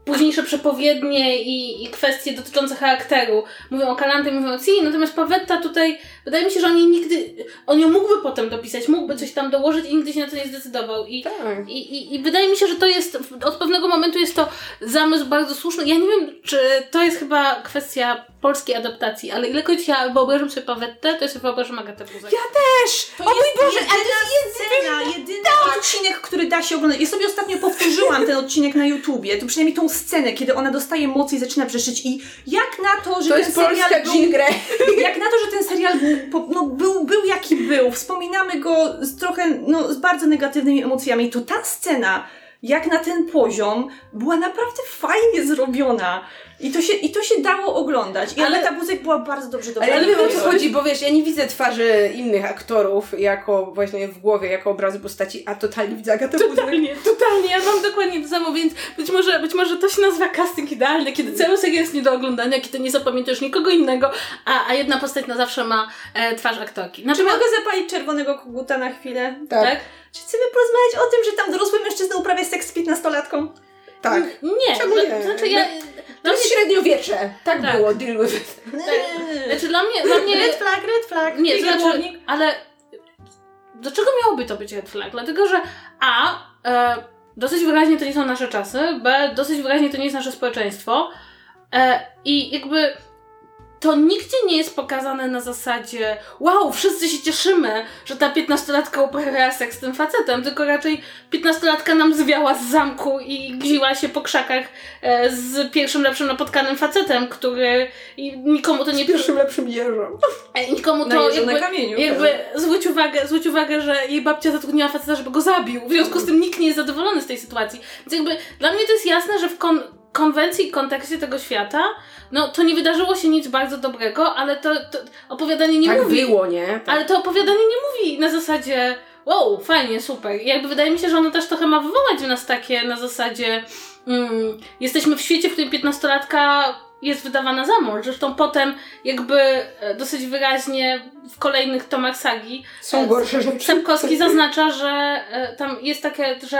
późniejsze przepowiednie i, i kwestie dotyczące charakteru mówią o Kalante, mówią o Ciri, natomiast Pawetta tutaj, wydaje mi się, że on jej nigdy, on ją mógłby potem dopisać, mógłby coś tam dołożyć i nigdy się na to nie zdecydował. I, Tak. i, i, I wydaje mi się, że to jest, od pewnego momentu jest to zamysł bardzo słuszny. Ja nie wiem, czy to jest chyba kwestia polskiej adaptacji, ale ilekroć ja wyobrażam sobie Pawettę, to ja sobie wyobrażam Agatę Buzek. Ja też! To o mój Boże, ale jedyna to jest scena, jedyny odcinek, który da się oglądać. Ja sobie ostatnio powtórzyłam ten odcinek na YouTubie, to przynajmniej tą scenę, kiedy ona dostaje mocy i zaczyna brzeszyć i jak na to, że To ten polska serial był, jak na to, że ten serial był, po- no, był, był jaki był, wspominamy go z trochę, no, z bardzo negatywnymi emocjami, to ta scena, jak na ten poziom, była naprawdę fajnie zrobiona. I to się, i to się dało oglądać. I Ale- Agata Buzek była bardzo dobrze Ale ja nie wiem o co chodzi, bo wiesz, ja nie widzę twarzy innych aktorów jako właśnie w głowie, jako obrazy postaci, a totalnie widzę Agatę. Totalnie, totalnie, ja mam dokładnie to samo, więc być może, być może to się nazywa casting idealny, kiedy cały serial jest nie do oglądania, kiedy nie zapamiętasz nikogo innego, a, a jedna postać na zawsze ma e, twarz aktorki. Czy Natomiast, mogę zapalić czerwonego koguta na chwilę? Tak. tak? Czy chcemy porozmawiać o tym, że tam dorosły mężczyzna uprawia seks z piętnastolatką? Tak. Nie, Czemu to- nie? to znaczy ja... To Dla mnie, jest średniowiecze. Tak, Tak. było, deal with it. znaczy dla mnie, dla mnie Red flag, red flag. Nie, znaczy, warning. ale dlaczego miałoby to być red flag? Dlatego, że A, e, dosyć wyraźnie to nie są nasze czasy, B, dosyć wyraźnie to nie jest nasze społeczeństwo e, i jakby to nigdzie nie jest pokazane na zasadzie wow, wszyscy się cieszymy, że ta piętnastolatka uprawia seks z tym facetem, tylko raczej piętnastolatka nam zwiała z zamku i gziła się po krzakach e, z pierwszym lepszym napotkanym facetem, który i nikomu to nie Pierwszym lepszym jeżą. e, nikomu to Najeżdżą jakby, na kamieniu. jakby zwróć uwagę, zwróć uwagę, że jej babcia zatrudniła faceta, żeby go zabił. W związku z tym nikt nie jest zadowolony z tej sytuacji. Więc jakby dla mnie to jest jasne, że w kon konwencji i kontekście tego świata, no to nie wydarzyło się nic bardzo dobrego, ale to, to opowiadanie nie tak mówi. było, nie? Tak. Ale to opowiadanie nie mówi na zasadzie wow, fajnie, super. I jakby wydaje mi się, że ono też trochę ma wywołać w nas takie na zasadzie mm, jesteśmy w świecie, w którym piętnastolatka jest wydawana za mąż. Zresztą potem jakby e, dosyć wyraźnie w kolejnych tomach sagi Są gorsze rzeczy. Sapkowski zaznacza, że e, tam jest takie, że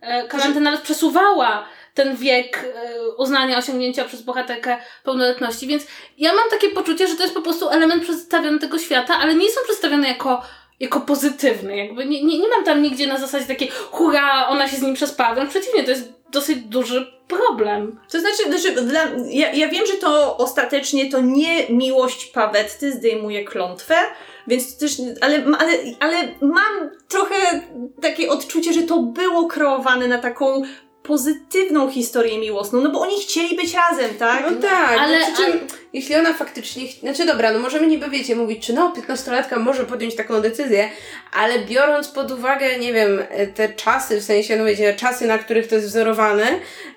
e, Kalanta nawet przesuwała ten wiek e, uznania osiągnięcia przez bohaterkę pełnoletności, więc ja mam takie poczucie, że to jest po prostu element przedstawiony tego świata, ale nie są przedstawione jako jako pozytywny, jakby nie, nie, nie mam tam nigdzie na zasadzie takiej hurra, ona się z nim przespała, wręcz przeciwnie, to jest dosyć duży problem. To znaczy, znaczy dla, ja, ja wiem, że to ostatecznie to nie miłość Pawetty zdejmuje klątwę, więc też, ale, ale, ale mam trochę takie odczucie, że to było kreowane na taką pozytywną historię miłosną, no bo oni chcieli być razem, tak? No tak, Ale- ale, przy czym jeśli ona faktycznie, znaczy dobra, no możemy niby wiecie mówić, czy no 15-latka może podjąć taką decyzję, ale biorąc pod uwagę, nie wiem, te czasy, w sensie, no wiecie, czasy, na których to jest wzorowane,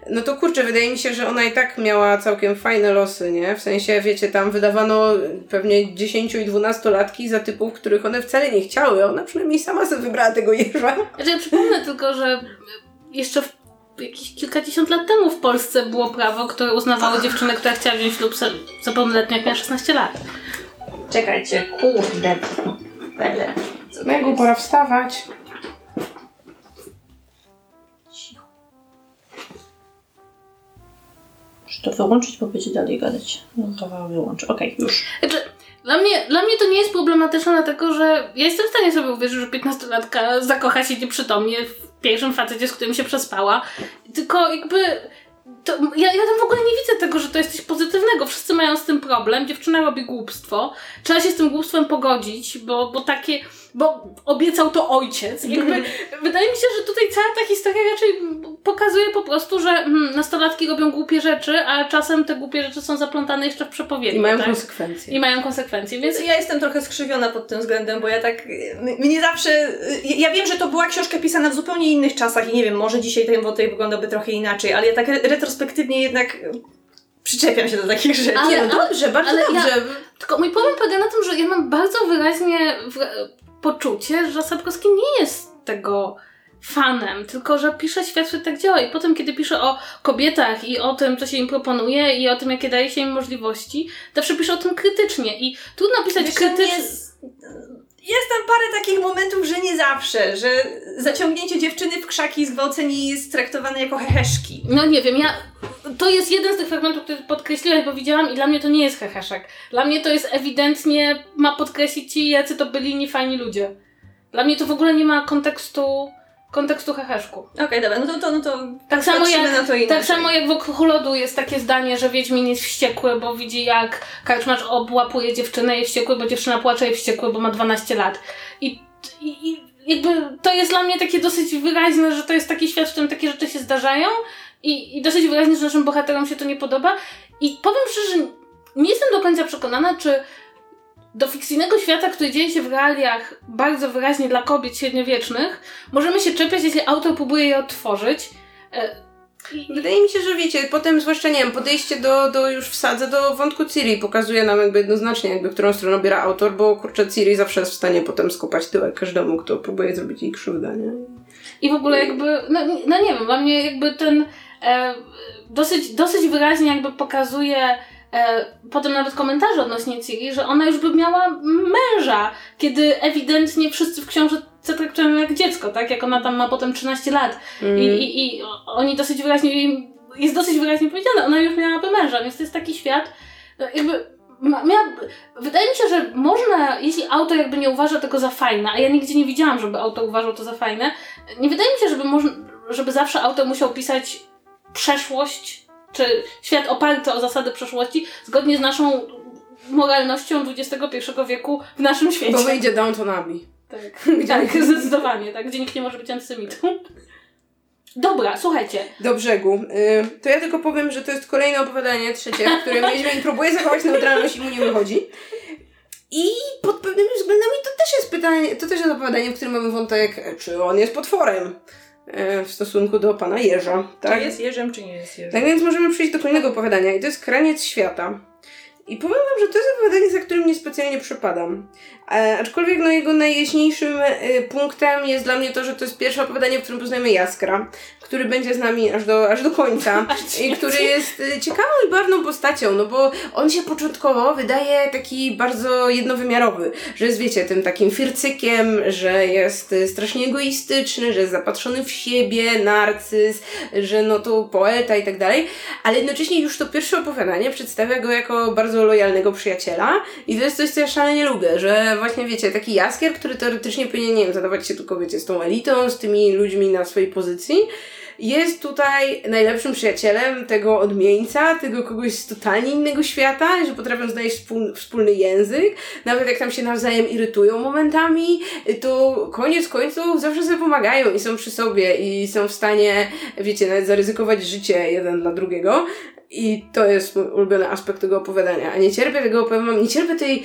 no to kurczę, wydaje mi się, że ona i tak miała całkiem fajne losy, nie? W sensie, wiecie, tam wydawano pewnie 10 i 12-latki za typów, których one wcale nie chciały, ona przynajmniej sama sobie wybrała tego jeża. Znaczy, ja przypomnę tylko, że jeszcze w jakieś kilkadziesiąt lat temu w Polsce było prawo, które uznawało dziewczynę, która chciała wziąć ślub za, pełnoletnią, jak miała 16 lat. Czekajcie, kurde. Bele. Megu, pora wstawać. Muszę to wyłączyć, bo będzie dalej gadać. No to wyłączę. Okej, już. Znaczy, dla mnie, dla mnie to nie jest problematyczne, dlatego że ja jestem w stanie sobie uwierzyć, że 15-latka zakocha się nieprzytomnie w pierwszym facecie, z którym się przespała. Tylko jakby. To, ja, ja tam w ogóle nie widzę tego, że to jest coś pozytywnego. Wszyscy mają z tym problem. Dziewczyna robi głupstwo. Trzeba się z tym głupstwem pogodzić, bo, bo takie. Bo obiecał to ojciec. Jakby, wydaje mi się, że tutaj cała ta historia raczej pokazuje po prostu, że hmm, nastolatki robią głupie rzeczy, a czasem te głupie rzeczy są zaplątane jeszcze w przepowiedni. I mają tak? konsekwencje. I mają konsekwencje, więc ja jestem trochę skrzywiona pod tym względem, bo ja tak, mnie zawsze, ja wiem, że to była książka pisana w zupełnie innych czasach i nie wiem, może dzisiaj ten wątek wyglądałby trochę inaczej, ale ja tak re- retrospektywnie jednak przyczepiam się do takich rzeczy. Ale- no dobrze, bardzo ale ja- dobrze. Tylko mój problem polega na tym, że ja mam bardzo wyraźnie w, poczucie, że Sapkowski nie jest tego fanem, tylko że pisze świat, który tak działa. I potem, kiedy pisze o kobietach i o tym, co się im proponuje i o tym, jakie daje się im możliwości, zawsze pisze o tym krytycznie. I trudno pisać krytycznie. Jest, tam parę takich momentów, że nie zawsze, że zaciągnięcie dziewczyny w krzaki i zgwałcenie jest traktowane jako heheszki. No nie wiem, ja. To jest jeden z tych fragmentów, który podkreśliłeś, bo widziałam i dla mnie to nie jest heheszek. Dla mnie to jest ewidentnie, ma podkreślić ci, jacy to byli niefajni ludzie. Dla mnie to w ogóle nie ma kontekstu, kontekstu heheszku. Okej, dobra, no to, to, no to Tak samo, jak, na to inaczej. tak samo jak w Okruchu Lodu jest takie zdanie, że Wiedźmin jest wściekły, bo widzi jak karczmarz obłapuje dziewczynę, jest wściekły, bo dziewczyna płacze, jest wściekły, bo ma 12 lat. I, i, i jakby to jest dla mnie takie dosyć wyraźne, że to jest taki świat, w którym takie rzeczy się zdarzają i, i dosyć wyraźnie, że naszym bohaterom się to nie podoba. I powiem szczerze, nie jestem do końca przekonana, czy do fikcyjnego świata, który dzieje się w realiach bardzo wyraźnie dla kobiet średniowiecznych, możemy się czepiać, jeśli autor próbuje je odtworzyć. E, Wydaje mi się, że wiecie, potem zwłaszcza, nie wiem, podejście do, do już wsadzę do wątku Ciri pokazuje nam jakby jednoznacznie, jakby którą stronę biera autor, bo kurczę, Ciri zawsze jest w stanie potem skopać tyłek każdemu, kto próbuje zrobić jej krzywdę, nie? I w ogóle jakby, no, nie- no nie wiem, dla mnie jakby ten e, dosyć, dosyć wyraźnie jakby pokazuje e, potem nawet komentarze odnośnie Ciri, że ona już by miała męża, kiedy ewidentnie wszyscy w książce traktują ją jak dziecko, tak? Jak ona tam ma potem 13 lat. Mm. I, i, I oni dosyć wyraźnie, jest dosyć wyraźnie powiedziane, ona już miałaby męża, więc to jest taki świat, no jakby miała, wydaje mi się, że można, jeśli autor jakby nie uważa tego za fajne, a ja nigdzie nie widziałam, żeby autor uważał to za fajne, nie wydaje mi się, żeby, można, żeby zawsze autor musiał pisać przeszłość, czy świat oparty o zasady przeszłości, zgodnie z naszą moralnością XXI wieku w naszym świecie. Bo wyjdzie Downton Abbey. Tak, tak, zdecydowanie, tak, gdzie nikt nie może być antysemitą. Dobra, słuchajcie. Do brzegu. Y, to ja tylko powiem, że to jest kolejne opowiadanie trzecie, w którym Wiedźmin próbuje zachować neutralność i mu nie wychodzi. I pod pewnymi względami to też jest pytanie, to też jest opowiadanie, w którym mamy wątek, czy on jest potworem w stosunku do pana Jeża. Tak? Czy jest jeżem, czy nie jest jeżem? Tak więc możemy przejść do kolejnego opowiadania i to jest Kraniec Świata. I powiem wam, że to jest opowiadanie, za którym niespecjalnie przypadam. E, aczkolwiek no, jego najjaśniejszym e, punktem jest dla mnie to, że to jest pierwsze opowiadanie, w którym poznajemy Jaskra, który będzie z nami aż do, aż do końca i który jest e, ciekawą i barwną postacią, no bo on się początkowo wydaje taki bardzo jednowymiarowy, że jest, wiecie, tym takim fircykiem, że jest e, strasznie egoistyczny, że jest zapatrzony w siebie, narcyz, że no to poeta i tak dalej, ale jednocześnie już to pierwsze opowiadanie przedstawia go jako bardzo lojalnego przyjaciela i to jest coś, co ja szalenie lubię, że właśnie wiecie, taki jaskier, który teoretycznie powinien, nie wiem, zadawać się tylko, wiecie, z tą elitą, z tymi ludźmi na swojej pozycji, jest tutaj najlepszym przyjacielem tego odmieńca, tego kogoś z totalnie innego świata, że potrafią znaleźć wspól, wspólny język, nawet jak tam się nawzajem irytują momentami, to koniec końców zawsze sobie pomagają i są przy sobie i są w stanie, wiecie, nawet zaryzykować życie jeden dla drugiego. I to jest mój ulubiony aspekt tego opowiadania. A nie cierpię tego, powiem wam, nie cierpię tej,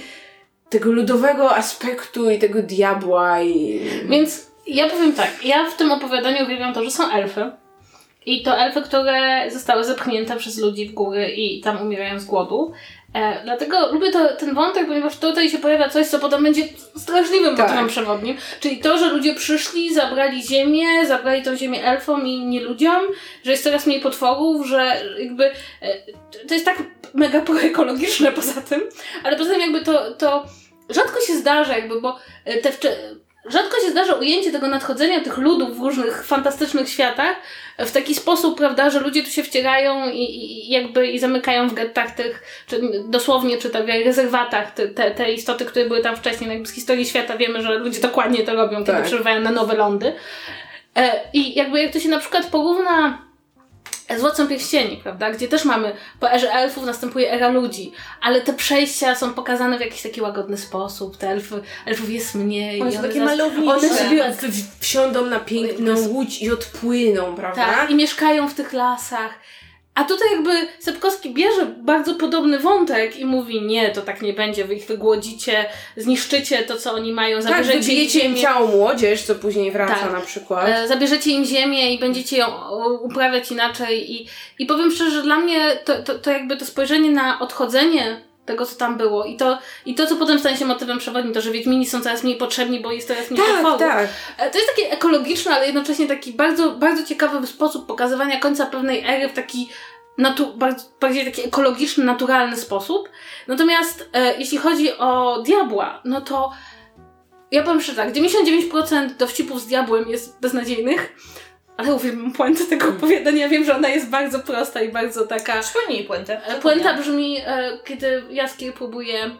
tego ludowego aspektu i tego diabła i... Więc ja powiem tak, ja w tym opowiadaniu uwielbiam to, że są elfy. I to elfy, które zostały zepchnięte przez ludzi w góry i tam umierają z głodu. E, dlatego lubię to, ten wątek, ponieważ tutaj się pojawia coś, co potem będzie straszliwym Tak. motywem przewodnim. Czyli to, że ludzie przyszli, zabrali ziemię, zabrali tą ziemię elfom i nie ludziom, że jest coraz mniej potworów, że jakby e, to jest tak mega proekologiczne poza tym, ale poza tym jakby to, to rzadko się zdarza jakby, bo e, te wcze- rzadko się zdarza ujęcie tego nadchodzenia tych ludów w różnych fantastycznych światach w taki sposób, prawda, że ludzie tu się wcierają i, i jakby i zamykają w gettach tych, czy dosłownie, czy tak w rezerwatach te, te, te istoty, które były tam wcześniej, jakby z historii świata wiemy, że ludzie dokładnie to robią, kiedy Tak. przebywają na nowe lądy. E, I jakby jak to się na przykład porówna z Władcą Pierścieni, prawda, gdzie też mamy po erze elfów następuje era ludzi, ale te przejścia są pokazane w jakiś taki łagodny sposób, te elfy, elfów jest mniej. One są takie malownicze. One sobie wsiądą na piękną łódź i odpłyną, prawda? Tak, i mieszkają w tych lasach. A tutaj jakby Sepkowski bierze bardzo podobny wątek i mówi, nie, to tak nie będzie, wy ich wygłodzicie, zniszczycie to, co oni mają, Tak, zabierzecie im wybijecie im ziemię. całą młodzież, co później wraca Tak. na przykład. E, zabierzecie im ziemię i będziecie ją uprawiać inaczej. I, i powiem szczerze, że dla mnie to, to, to jakby to spojrzenie na odchodzenie tego, co tam było. I to, I to, co potem stanie się motywem przewodnim, to, że Wiedźmini są coraz mniej potrzebni, bo jest coraz mniej Tak, potworów. tak. E, To jest takie ekologiczne, ale jednocześnie taki bardzo, bardzo ciekawy sposób pokazywania końca pewnej ery w taki natu- bardziej taki ekologiczny, naturalny sposób. Natomiast e, jeśli chodzi o diabła, no to ja powiem szczerze tak, 99% dowcipów z diabłem jest beznadziejnych, ale uwielbiam puentę tego opowiadania. Wiem, że ona jest bardzo prosta i bardzo taka... Przypomnij puentę. Puenta brzmi, e, kiedy Jaskier próbuje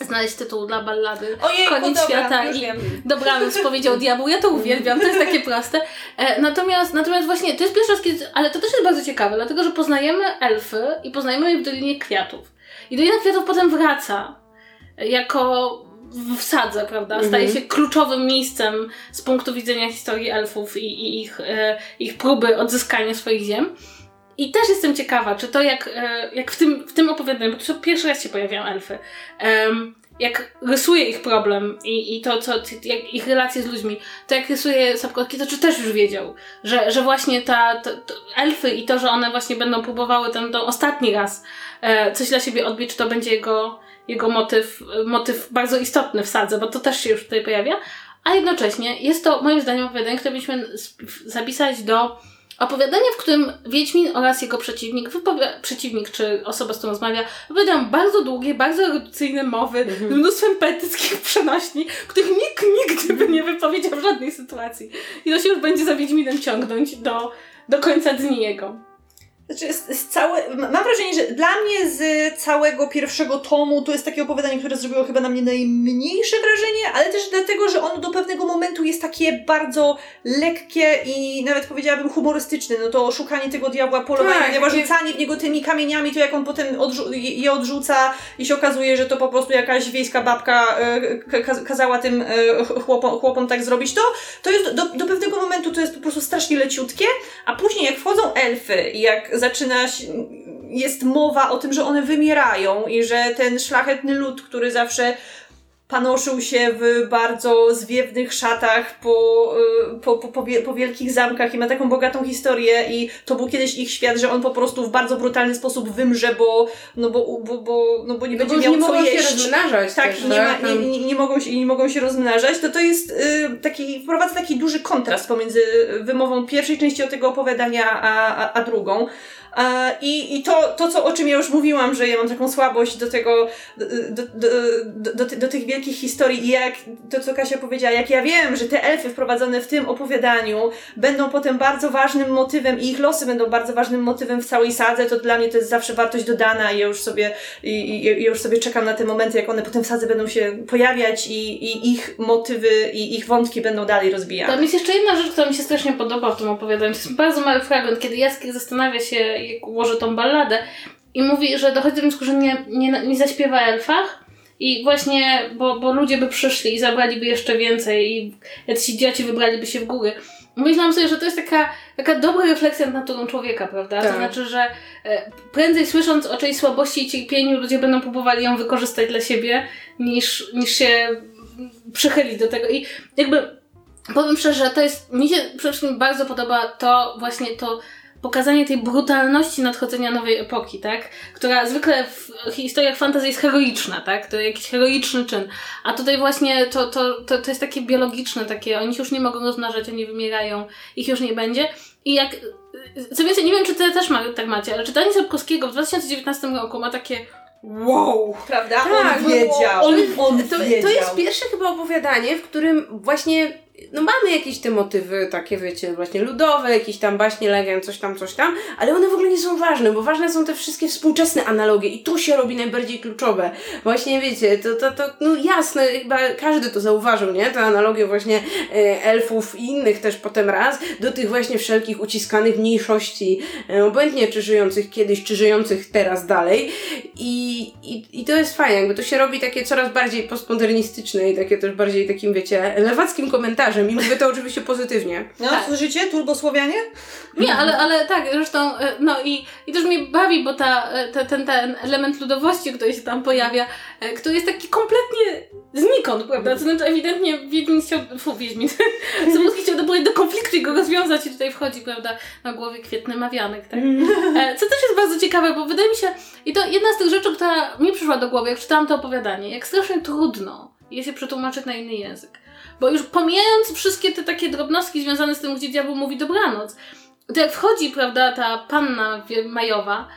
znaleźć tytuł dla ballady Ojej, Koniec dobra, świata i wiem. dobranoc powiedział diabeł. Ja to uwielbiam, to jest takie proste. E, natomiast, natomiast właśnie, to jest pierwszy raz, kiedy, ale to też jest bardzo ciekawe, dlatego, że poznajemy elfy i poznajemy je w Dolinie Kwiatów. I Dolina Kwiatów potem wraca jako w sadze, prawda? Staje się kluczowym miejscem z punktu widzenia historii elfów i, i ich, e, ich próby odzyskania swoich ziem. I też jestem ciekawa, czy to jak, e, jak w, tym, w tym opowiadaniu, bo to pierwszy raz się pojawiają elfy, em, jak rysuje ich problem i, i to, co, jak ich relacje z ludźmi, to jak rysuje Sapkowski, to czy też już wiedział, że, że właśnie ta, to, to elfy i to, że one właśnie będą próbowały ten, ten ostatni raz e, coś dla siebie odbić, czy to będzie jego, jego motyw, motyw bardzo istotny w sadze, bo to też się już tutaj pojawia, a jednocześnie jest to moim zdaniem opowiadanie, które powinniśmy zapisać do opowiadania, w którym Wiedźmin oraz jego przeciwnik, przeciwnik czy osoba, z którą rozmawia, wypowiadają bardzo długie, bardzo erudycyjne mowy z mnóstwem poetyckich przenośni, których nikt nigdy by nie wypowiedział w żadnej sytuacji. I to się już będzie za Wiedźminem ciągnąć do, do końca dni jego. Znaczy, z, z całe, mam wrażenie, że dla mnie z całego pierwszego tomu to jest takie opowiadanie, które zrobiło chyba na mnie najmniejsze wrażenie, ale też dlatego, że ono do pewnego momentu jest takie bardzo lekkie i nawet powiedziałabym humorystyczne. No to szukanie tego diabła, polowanie Tak, diabła, rzucanie w niego tymi kamieniami, to jak on potem odrzu- je odrzuca i się okazuje, że to po prostu jakaś wiejska babka e, ka- kazała tym e, chłopom, chłopom tak zrobić, to, to jest do, do pewnego momentu to jest po prostu strasznie leciutkie, a później jak wchodzą elfy i jak zaczyna się, jest mowa o tym, że one wymierają i że ten szlachetny lud, który zawsze panoszył się w bardzo zwiewnych szatach po, y, po, po, po, wie- po wielkich zamkach i ma taką bogatą historię i to był kiedyś ich świat, że on po prostu w bardzo brutalny sposób wymrze, bo, no bo, bo, bo, no bo nie No będzie bo miał nie co mogą się jeść. rozmnażać Tak, też, nie, ma, tak? nie, nie, nie, mogą się, nie mogą się rozmnażać, to to jest y, taki, wprowadza taki duży kontrast pomiędzy wymową pierwszej części o tego opowiadania, a, a, a drugą. I i to, to co, o czym ja już mówiłam, że ja mam taką słabość do tego, do, do, do, do, do, ty- do tych wielkich historii i jak to, co Kasia powiedziała, jak ja wiem, że te elfy wprowadzone w tym opowiadaniu będą potem bardzo ważnym motywem i ich losy będą bardzo ważnym motywem w całej sadze, to dla mnie to jest zawsze wartość dodana i ja już sobie, i, i już sobie czekam na te momenty, jak one potem w sadze będą się pojawiać i, i ich motywy i ich wątki będą dalej rozbijane. Tam jest jeszcze jedna rzecz, która mi się strasznie podoba w tym opowiadaniu. To jest bardzo mały fragment, kiedy Jaskier zastanawia się, jak ułoży tą balladę i mówi, że dochodzi do wniosku, że nie, nie, nie zaśpiewa elfach i właśnie, bo, bo ludzie by przyszli i zabraliby jeszcze więcej i jacyś idioci wybraliby się w góry. Myślałam sobie, że to jest taka, taka dobra refleksja nad naturą człowieka, prawda? Tak. To znaczy, że e, prędzej słysząc o czyjejś słabości i cierpieniu, ludzie będą próbowali ją wykorzystać dla siebie, niż, niż się przychylić do tego. I jakby powiem szczerze, że to jest, mi się przede wszystkim bardzo podoba to właśnie to pokazanie tej brutalności nadchodzenia nowej epoki, tak? Która zwykle w historiach fantasy jest heroiczna, tak? To jakiś heroiczny czyn. A tutaj właśnie to, to, to, to jest takie biologiczne, takie, oni się już nie mogą rozmnażać, oni wymierają, ich już nie będzie. I jak, co więcej, nie wiem, czy ty też ma, tak macie, ale czytanie Sapkowskiego w 2019 roku ma takie wow! Prawda? Tak, on wiedział. on- on To, wiedział. to jest pierwsze chyba opowiadanie, w którym właśnie no mamy jakieś te motywy takie, wiecie, właśnie ludowe, jakieś tam baśnie, legend, coś tam, coś tam, ale one w ogóle nie są ważne, bo ważne są te wszystkie współczesne analogie i tu się robi najbardziej kluczowe. Właśnie, wiecie, to, to, to no jasne, chyba każdy to zauważył, nie? Te analogie właśnie e, elfów i innych też potem raz, do tych właśnie wszelkich uciskanych mniejszości, e, obojętnie czy żyjących kiedyś, czy żyjących teraz dalej i, i, i to jest fajne, jakby to się robi takie coraz bardziej postmodernistyczne i takie też bardziej takim, wiecie, lewackim komentarzem i mówię to oczywiście pozytywnie. No, Tak. słyszycie? Turbosłowianie? Nie, ale, ale tak, zresztą, e, no i, i też mnie bawi, bo ta, e, te, ten, ten element ludowości, który się tam pojawia, e, który jest taki kompletnie znikąd, prawda? To znaczy ewidentnie Wiedźmin chciał, fu, Wiedźmin, Zabłocki chciał doprowadzić do konfliktu i go rozwiązać i tutaj wchodzi, prawda, na głowie kwietny mawianek, tak? E, Co też jest bardzo ciekawe, bo wydaje mi się, i to jedna z tych tych rzeczy, która mi przyszła do głowy, jak czytałam to opowiadanie, jak strasznie trudno jest je przetłumaczyć na inny język. Bo już pomijając wszystkie te takie drobnostki związane z tym, gdzie diabeł mówi dobranoc, to jak wchodzi, prawda, ta panna majowa,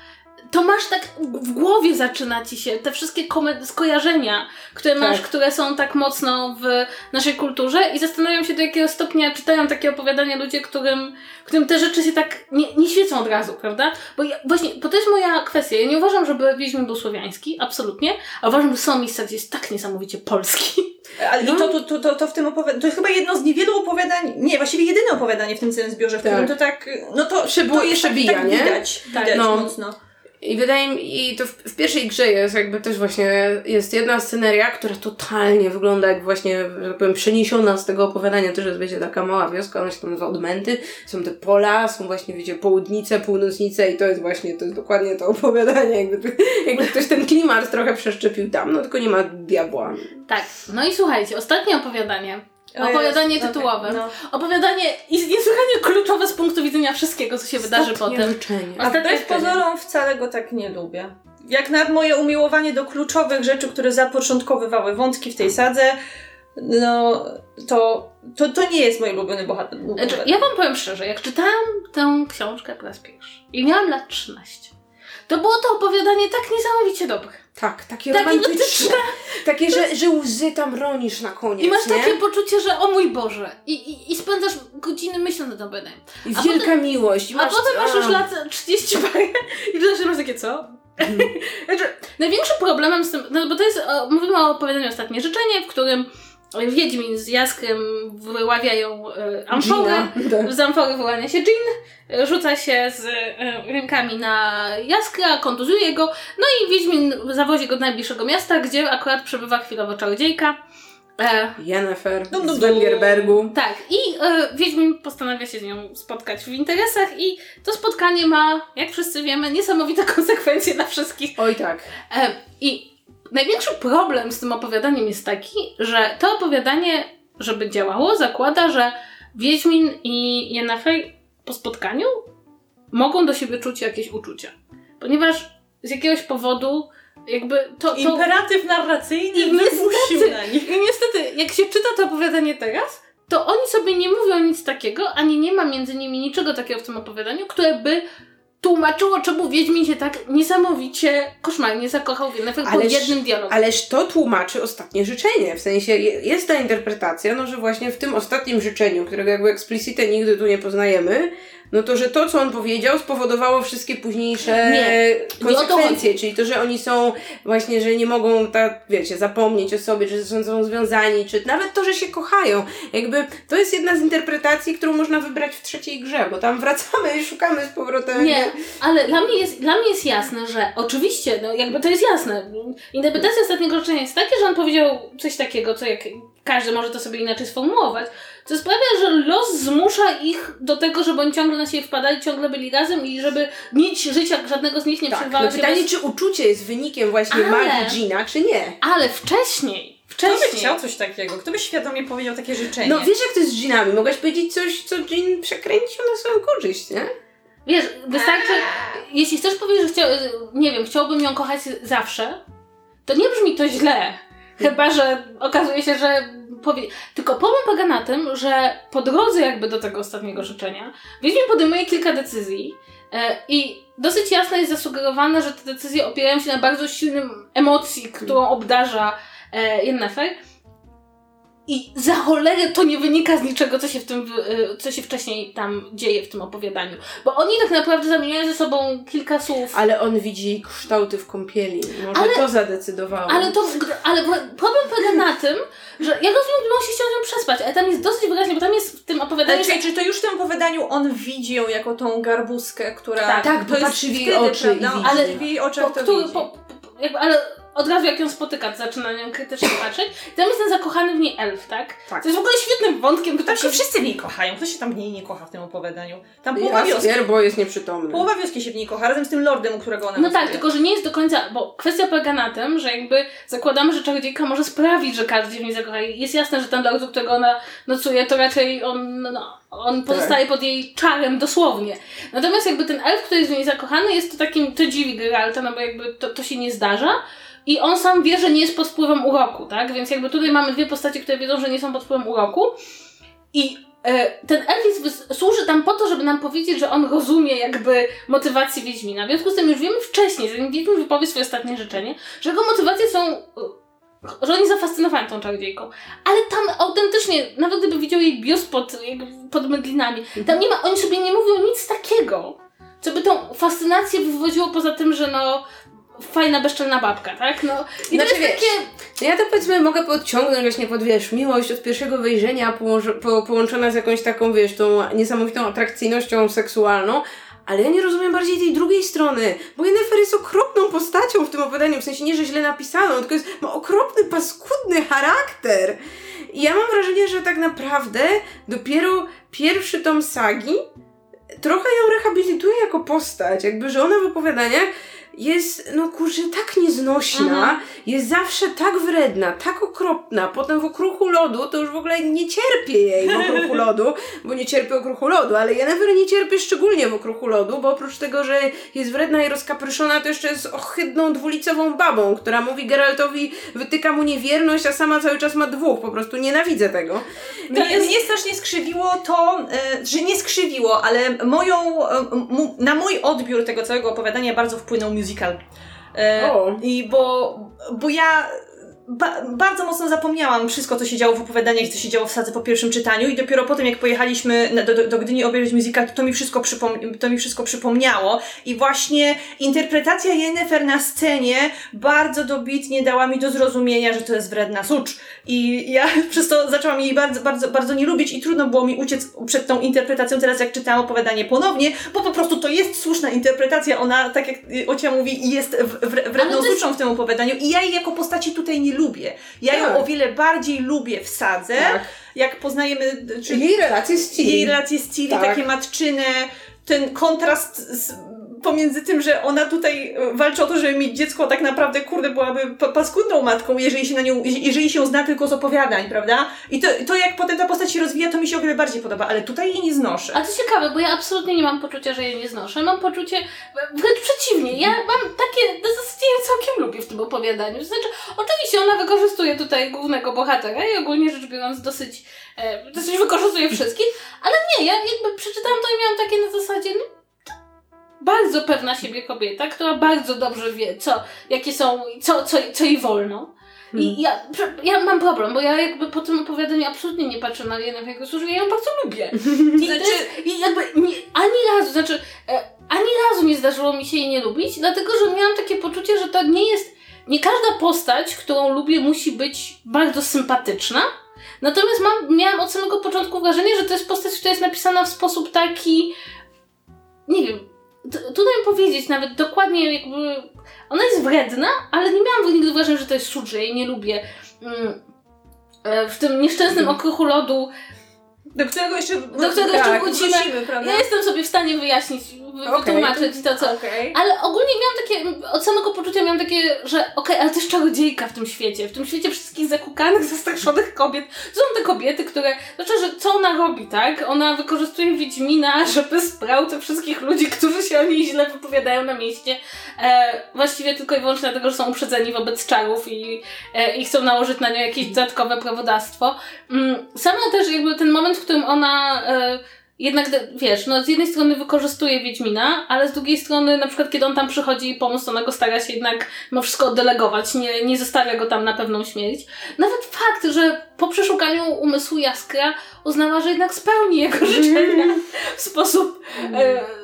to masz tak w głowie zaczyna ci się te wszystkie skojarzenia, które masz, tak. które są tak mocno w naszej kulturze i zastanawiam się do jakiego stopnia czytają takie opowiadania ludzie, którym, którym te rzeczy się tak nie, nie świecą od razu, prawda? Bo ja, właśnie, bo to jest moja kwestia. Ja nie uważam, żeby Wiedźmin był słowiański, absolutnie, a uważam, że są miejsca, gdzie jest tak niesamowicie polski. Ale no. i to, to, to, to w tym opowiadaniu, to jest chyba jedno z niewielu opowiadań, nie, właściwie jedyne opowiadanie w tym całym zbiorze, w tak. którym to tak, no to, Przybu- to jest przebija, tak, tak widać, nie? widać, tak, no. mocno. I wydaje mi, i to w, w, pierwszej grze jest jakby też właśnie, jest jedna sceneria, która totalnie wygląda jak właśnie, tak powiem, przeniesiona z tego opowiadania, też jest, wiecie, taka mała wioska, ona się tam nazywa Odmęty, są te pola, są właśnie, wiecie, południce, północnice i to jest właśnie, to jest dokładnie to opowiadanie, jakby, jakby ktoś ten klimat trochę przeszczepił tam, no tylko nie ma diabła. Tak, no i słuchajcie, ostatnie opowiadanie Opowiadanie jest, tytułowe. Okay, no. Opowiadanie niesłychanie kluczowe z punktu widzenia wszystkiego, co się Ostatnie wydarzy potem. Życzenie. A wbrew pozorom wcale go tak nie lubię. Jak na moje umiłowanie do kluczowych rzeczy, które zapoczątkowywały wątki w tej sadze, no to, to, to nie jest mój ulubiony bohater. Znaczy, ja wam powiem szczerze, jak czytałam tę książkę po raz pierwszy i miałam lat 13, to było to opowiadanie tak niesamowicie dobre. Tak, takie, takie romantyczne. Takie, że, że łzy tam ronisz na koniec. I masz nie? takie poczucie, że o mój Boże. I, i, i spędzasz godziny myśląc nad tym I wielka potem, miłość. I masz, a potem masz już lat 30 parę i zaczynasz masz takie co? Mm. znaczy, największym problemem z tym, no bo to jest, o, mówimy o opowiadaniu Ostatnie Życzenie, w którym Wiedźmin z Jaskrem wyławiają e, amforę. Tak. Z amfory wyłania się Jean, rzuca się z e, rękami na Jaskra, kontuzuje go, no i Wiedźmin zawozi go do najbliższego miasta, gdzie akurat przebywa chwilowo czarodziejka. E, Jennifer z Wengerbergu. Tak, i e, Wiedźmin postanawia się z nią spotkać w interesach i to spotkanie ma, jak wszyscy wiemy, niesamowite konsekwencje dla wszystkich. Oj tak. E, I największy problem z tym opowiadaniem jest taki, że to opowiadanie, żeby działało, zakłada, że Wiedźmin i Yennefer po spotkaniu mogą do siebie czuć jakieś uczucia. Ponieważ z jakiegoś powodu jakby to... to... Imperatyw narracyjny I niestety, na nich. I niestety, jak się czyta to opowiadanie teraz, to oni sobie nie mówią nic takiego, ani nie ma między nimi niczego takiego w tym opowiadaniu, które by tłumaczyło, czemu Wiedźmin się tak niesamowicie koszmarnie zakochał w Yennefer po jednym dialogu. Ależ to tłumaczy ostatnie życzenie. W sensie jest ta interpretacja, no że właśnie w tym ostatnim życzeniu, którego jakby eksplicite nigdy tu nie poznajemy, no to, że to, co on powiedział, spowodowało wszystkie późniejsze nie, konsekwencje, czyli to, że oni są właśnie, że nie mogą, tak, wiecie, zapomnieć o sobie, że są związani, czy nawet to, że się kochają. Jakby to jest jedna z interpretacji, którą można wybrać w trzeciej grze, bo tam wracamy i szukamy z powrotem. Nie, ale dla mnie jest, dla mnie jest jasne, że oczywiście, no jakby to jest jasne. Interpretacja ostatniego życzenia jest taka, że on powiedział coś takiego, co jak każdy może to sobie inaczej sformułować, co sprawia, że los zmusza ich do tego, żeby oni ciągle na siebie wpadali, ciągle byli razem i żeby nic życia żadnego z nich nie tak, przerwało no się. Pytanie, bez... czy uczucie jest wynikiem właśnie ale, magii Gina, czy nie? Ale wcześniej Wcześniej. Kto by chciał coś takiego? Kto by świadomie powiedział takie życzenie? No wiesz jak to jest z dżinami. Mogłaś powiedzieć coś, co dżin przekręcił na swoją korzyść, nie? Wiesz, wystarczy, jeśli chcesz powiedzieć, że chciał, nie wiem, chciałbym ją kochać zawsze, to nie brzmi to źle. Chyba, że okazuje się, że powie... Tylko problem polega na tym, że po drodze jakby do tego ostatniego życzenia Wiedźmin podejmuje kilka decyzji e, i dosyć jasno jest zasugerowane, że te decyzje opierają się na bardzo silnym emocji, którą obdarza e, Yennefer. I za cholerę to nie wynika z niczego, co się w tym, y, co się wcześniej tam dzieje w tym opowiadaniu. Bo oni tak naprawdę zamieniają ze sobą kilka słów. Ale on widzi kształty w kąpieli. Może ale, to zadecydowało. Ale to, ale problem polega na tym, że ja rozumiem, że on się chciał nią przespać, ale tam jest dosyć wyraźnie, bo tam jest w tym opowiadaniu... Ale czy, czy to już w tym opowiadaniu on widzi ją jako tą garbuskę, która... Tak, tak to patrzy w jej oczy no, ale w jej oczach po, to który, po, po, jakby, ale od razu jak ją spotyka, to zaczyna na nią krytycznie patrzeć. I tam jest ten zakochany w niej elf, tak? Tak. To jest w ogóle świetnym wątkiem, bo Tam tak się wszyscy w niej kochają. Kto się tam w niej nie kocha w tym opowiadaniu? Tam połowa Ja wioski. bo jest nieprzytomny. Połowa wioski się w niej kocha, razem z tym lordem, u którego ona No tak, tylko że nie jest do końca, bo kwestia polega na tym, że jakby zakładamy, że czarodziejka może sprawić, że każdy się w niej zakocha. Jest jasne, że ten lord, u którego ona nocuje, to raczej on, no, on pozostaje pod jej czarem dosłownie. Natomiast jakby ten elf, który jest w niej zakochany, jest to takim, to dziwi Geralta, no bo jakby to, to się nie zdarza. I on sam wie, że nie jest pod wpływem uroku, tak? Więc jakby tutaj mamy dwie postacie, które wiedzą, że nie są pod wpływem uroku. I e, ten wys- służy tam po to, żeby nam powiedzieć, że on rozumie jakby motywację Wiedźmina. W związku z tym już wiemy wcześniej, zanim Wiedźmin wypowie swoje ostatnie życzenie, że jego motywacje są... e, że on jest zafascynowany tą czarodziejką. Ale tam autentycznie, nawet gdyby widział jej biust pod, pod mydlinami, tam nie ma, oni sobie nie mówią nic takiego, co by tą fascynację wywodziło poza tym, że no fajna, bezczelna babka, tak? No, i Znaczy, to jest wiesz, takie... No ja to powiedzmy mogę podciągnąć właśnie pod, wiesz, miłość od pierwszego wejrzenia położ- po, połączona z jakąś taką, wiesz, tą niesamowitą atrakcyjnością seksualną, ale ja nie rozumiem bardziej tej drugiej strony, bo Yennefer jest okropną postacią w tym opowiadaniu, w sensie nie, że źle napisaną, tylko jest, ma okropny, paskudny charakter. I ja mam wrażenie, że tak naprawdę dopiero pierwszy tom sagi trochę ją rehabilituje jako postać, jakby, że ona w opowiadaniach jest, no kurczę, tak nieznośna, Mhm. jest zawsze tak wredna, tak okropna, potem w okruchu lodu to już w ogóle nie cierpię jej w okruchu lodu, bo nie cierpię okruchu lodu, ale Yennefer nie cierpię szczególnie w okruchu lodu, bo oprócz tego, że jest wredna i rozkapryszona, to jeszcze jest ohydną, dwulicową babą, która mówi Geraltowi, wytyka mu niewierność, a sama cały czas ma dwóch, po prostu nienawidzę tego. Mnie, mnie strasznie skrzywiło to, e, że nie skrzywiło, ale moją, e, na mój odbiór tego całego opowiadania bardzo wpłynął musical. E. I bo, bo ja ba, bardzo mocno zapomniałam wszystko, co się działo w opowiadaniach i co się działo w sadze po pierwszym czytaniu i dopiero potem, jak pojechaliśmy do, do, do Gdyni obejrzeć musical, to mi, wszystko to mi wszystko przypomniało i właśnie interpretacja Yennefer na scenie bardzo dobitnie dała mi do zrozumienia, że to jest wredna sucz. I ja przez to zaczęłam jej bardzo, bardzo, bardzo nie lubić i trudno było mi uciec przed tą interpretacją teraz, jak czytałam opowiadanie ponownie, bo po prostu to jest słuszna interpretacja, ona, tak jak y, Ocia mówi, jest wredną jest- suczą w tym opowiadaniu i ja jej jako postaci tutaj nie lubię. Ja ją Tak. o wiele bardziej lubię w sadze, Tak. jak poznajemy czy Jej relacje z Ciri. jej relacje z Ciri, Tak. takie matczyne, ten kontrast z, pomiędzy tym, że ona tutaj e, walczy o to, żeby mieć dziecko, tak naprawdę, kurde, byłaby pa- paskudną matką, jeżeli się na nią, jeżeli się zna tylko z opowiadań, prawda? I to, to jak potem ta postać się rozwija, to mi się o wiele bardziej podoba, ale tutaj jej nie znoszę. A to ciekawe, bo ja absolutnie nie mam poczucia, że jej nie znoszę. Mam poczucie, wręcz przeciwnie, ja mam takie, na zasadzie ja całkiem lubię w tym opowiadaniu. Znaczy, oczywiście ona wykorzystuje tutaj głównego bohatera i ogólnie rzecz biorąc dosyć, e, dosyć wykorzystuje wszystkich, ale nie, ja jakby przeczytałam to i miałam takie na zasadzie, no, bardzo pewna siebie kobieta, która bardzo dobrze wie, co, jakie są, co, co, co jej wolno. I ja, prze- ja mam problem, bo ja jakby po tym opowiadaniu absolutnie nie patrzę na Jenę jako służbę, ja ją bardzo lubię. I, Znaczy- jest, i jakby nie, ani razu, znaczy e, ani razu nie zdarzyło mi się jej nie lubić, dlatego że miałam takie poczucie, że to nie jest, nie każda postać, którą lubię musi być bardzo sympatyczna, natomiast mam, miałam od samego początku wrażenie, że to jest postać, która jest napisana w sposób taki, nie wiem, trudno mi powiedzieć nawet dokładnie jakby, ona jest wredna, ale nie miałam nigdy wrażenia, że to jest cud, że jej nie lubię. Mm, e, W tym nieszczęsnym okruchu lodu Do którego jeszcze, Do którego jeszcze tak, wrócimy. wrócimy, prawda? ja jestem sobie w stanie wyjaśnić, wytłumaczyć to, co. Okej. Ale ogólnie miałam takie, od samego poczucia miałam takie, że okej, ale to jest czarodziejka w tym świecie. W tym świecie wszystkich zakukanych, zastraszonych kobiet. To są te kobiety, które, znaczy, że co ona robi, tak? Ona wykorzystuje Wiedźmina, żeby sprał tych wszystkich ludzi, którzy się o niej źle wypowiadają na mieście. E, właściwie tylko i wyłącznie dlatego, że są uprzedzeni wobec czarów i, e, i chcą nałożyć na nią jakieś dodatkowe prawodawstwo. Mm, sama też jakby ten moment, w którym ona e, jednak, wiesz, no z jednej strony wykorzystuje Wiedźmina, ale z drugiej strony na przykład kiedy on tam przychodzi i pomóc, to ona go stara się jednak ma wszystko oddelegować, nie, nie zostawia go tam na pewną śmierć. Nawet fakt, że po przeszukaniu umysłu Jaskra uznała, że jednak spełni jego życzenia w sposób... E,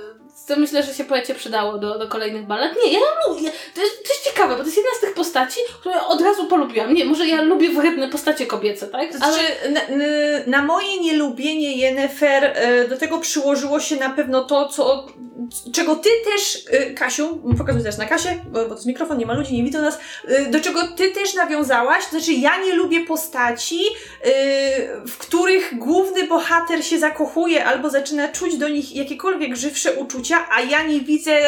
co myślę, że się poecie przydało do, do kolejnych ballad. Nie, ja lubię. To jest, to jest ciekawe, bo to jest jedna z tych postaci, które od razu polubiłam. Nie, może ja lubię wredne postacie kobiece, tak? To znaczy, na, na moje nielubienie Yennefer e, do tego przyłożyło się na pewno to, co czego ty też, y, Kasiu, pokazuję teraz na Kasię, bo, bo to jest mikrofon, nie ma ludzi, nie widzą nas, y, do czego ty też nawiązałaś, to znaczy ja nie lubię postaci, w których główny bohater się zakochuje albo zaczyna czuć do nich jakiekolwiek żywsze uczucia, a ja nie widzę,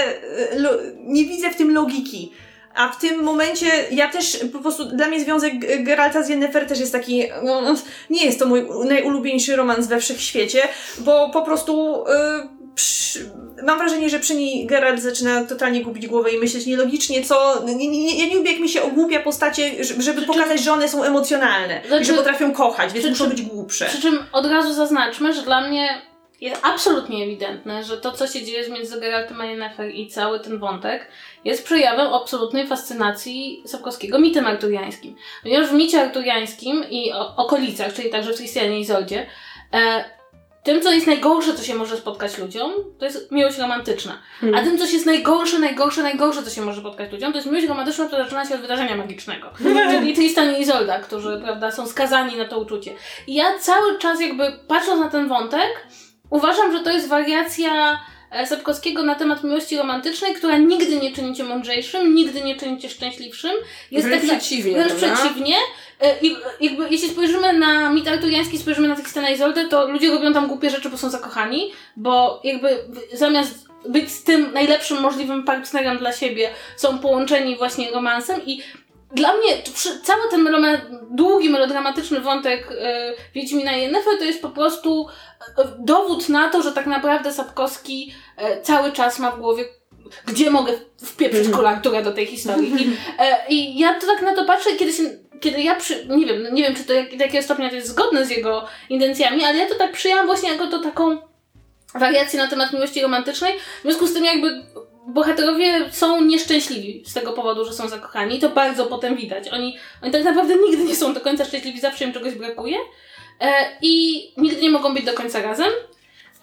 lo, nie widzę w tym logiki. A w tym momencie ja też po prostu, dla mnie związek Geralta z Yennefer też jest taki, no, nie jest to mój najulubieńszy romans we wszechświecie, bo po prostu y, przy, mam wrażenie, że przy niej Geralt zaczyna totalnie gubić głowę i myśleć nielogicznie, co, nie, nie, ja nie lubię jak mi się ogłupia postacie, żeby pokazać, że one są emocjonalne i Znaczy- że potrafią kochać, więc Przy muszą być głupsze. Przy czym od razu zaznaczmy, że dla mnie jest absolutnie ewidentne, że to, co się dzieje między Geraltem a Yennefer i cały ten wątek jest przejawem absolutnej fascynacji Sapkowskiego mitem arturiańskim. Ponieważ w micie arturiańskim i o, okolicach, czyli także w Tristianie i Izoldzie, e, tym, co jest najgorsze, co się może spotkać ludziom, to jest miłość romantyczna. A tym, co jest najgorsze, najgorsze, najgorsze, co się może spotkać ludziom, to jest miłość romantyczna, która zaczyna się od wydarzenia magicznego. Czyli Tristan i Izolda, którzy, prawda, są skazani na to uczucie. I ja cały czas jakby patrząc na ten wątek, uważam, że to jest wariacja e, Sapkowskiego na temat miłości romantycznej, która nigdy nie czyni cię mądrzejszym, nigdy nie czyni cię szczęśliwszym. Jest Wręcz tak przeciwnie, Wręcz przeciwnie. E, I, jakby, jeśli spojrzymy na mit arturiański, spojrzymy na Tristana Izoldę, to ludzie robią tam głupie rzeczy, bo są zakochani, bo jakby zamiast być z tym najlepszym możliwym partnerem dla siebie, są połączeni właśnie romansem i dla mnie cały ten długi, melodramatyczny wątek e, Wiedźmina i Yennefer to jest po prostu e, dowód na to, że tak naprawdę Sapkowski e, cały czas ma w głowie gdzie mogę wpieprzyć Mhm. kolakturę do tej historii. I, e, I ja to tak na to patrzę, kiedy się, kiedy ja przy, nie wiem, nie wiem, czy to jak, do jakiego stopnia to jest zgodne z jego intencjami, ale ja to tak przyjęłam właśnie jako to taką wariację na temat miłości romantycznej. W związku z tym jakby bohaterowie są nieszczęśliwi z tego powodu, że są zakochani i to bardzo potem widać. Oni, oni tak naprawdę nigdy nie są do końca szczęśliwi, zawsze im czegoś brakuje e, i nigdy nie mogą być do końca razem.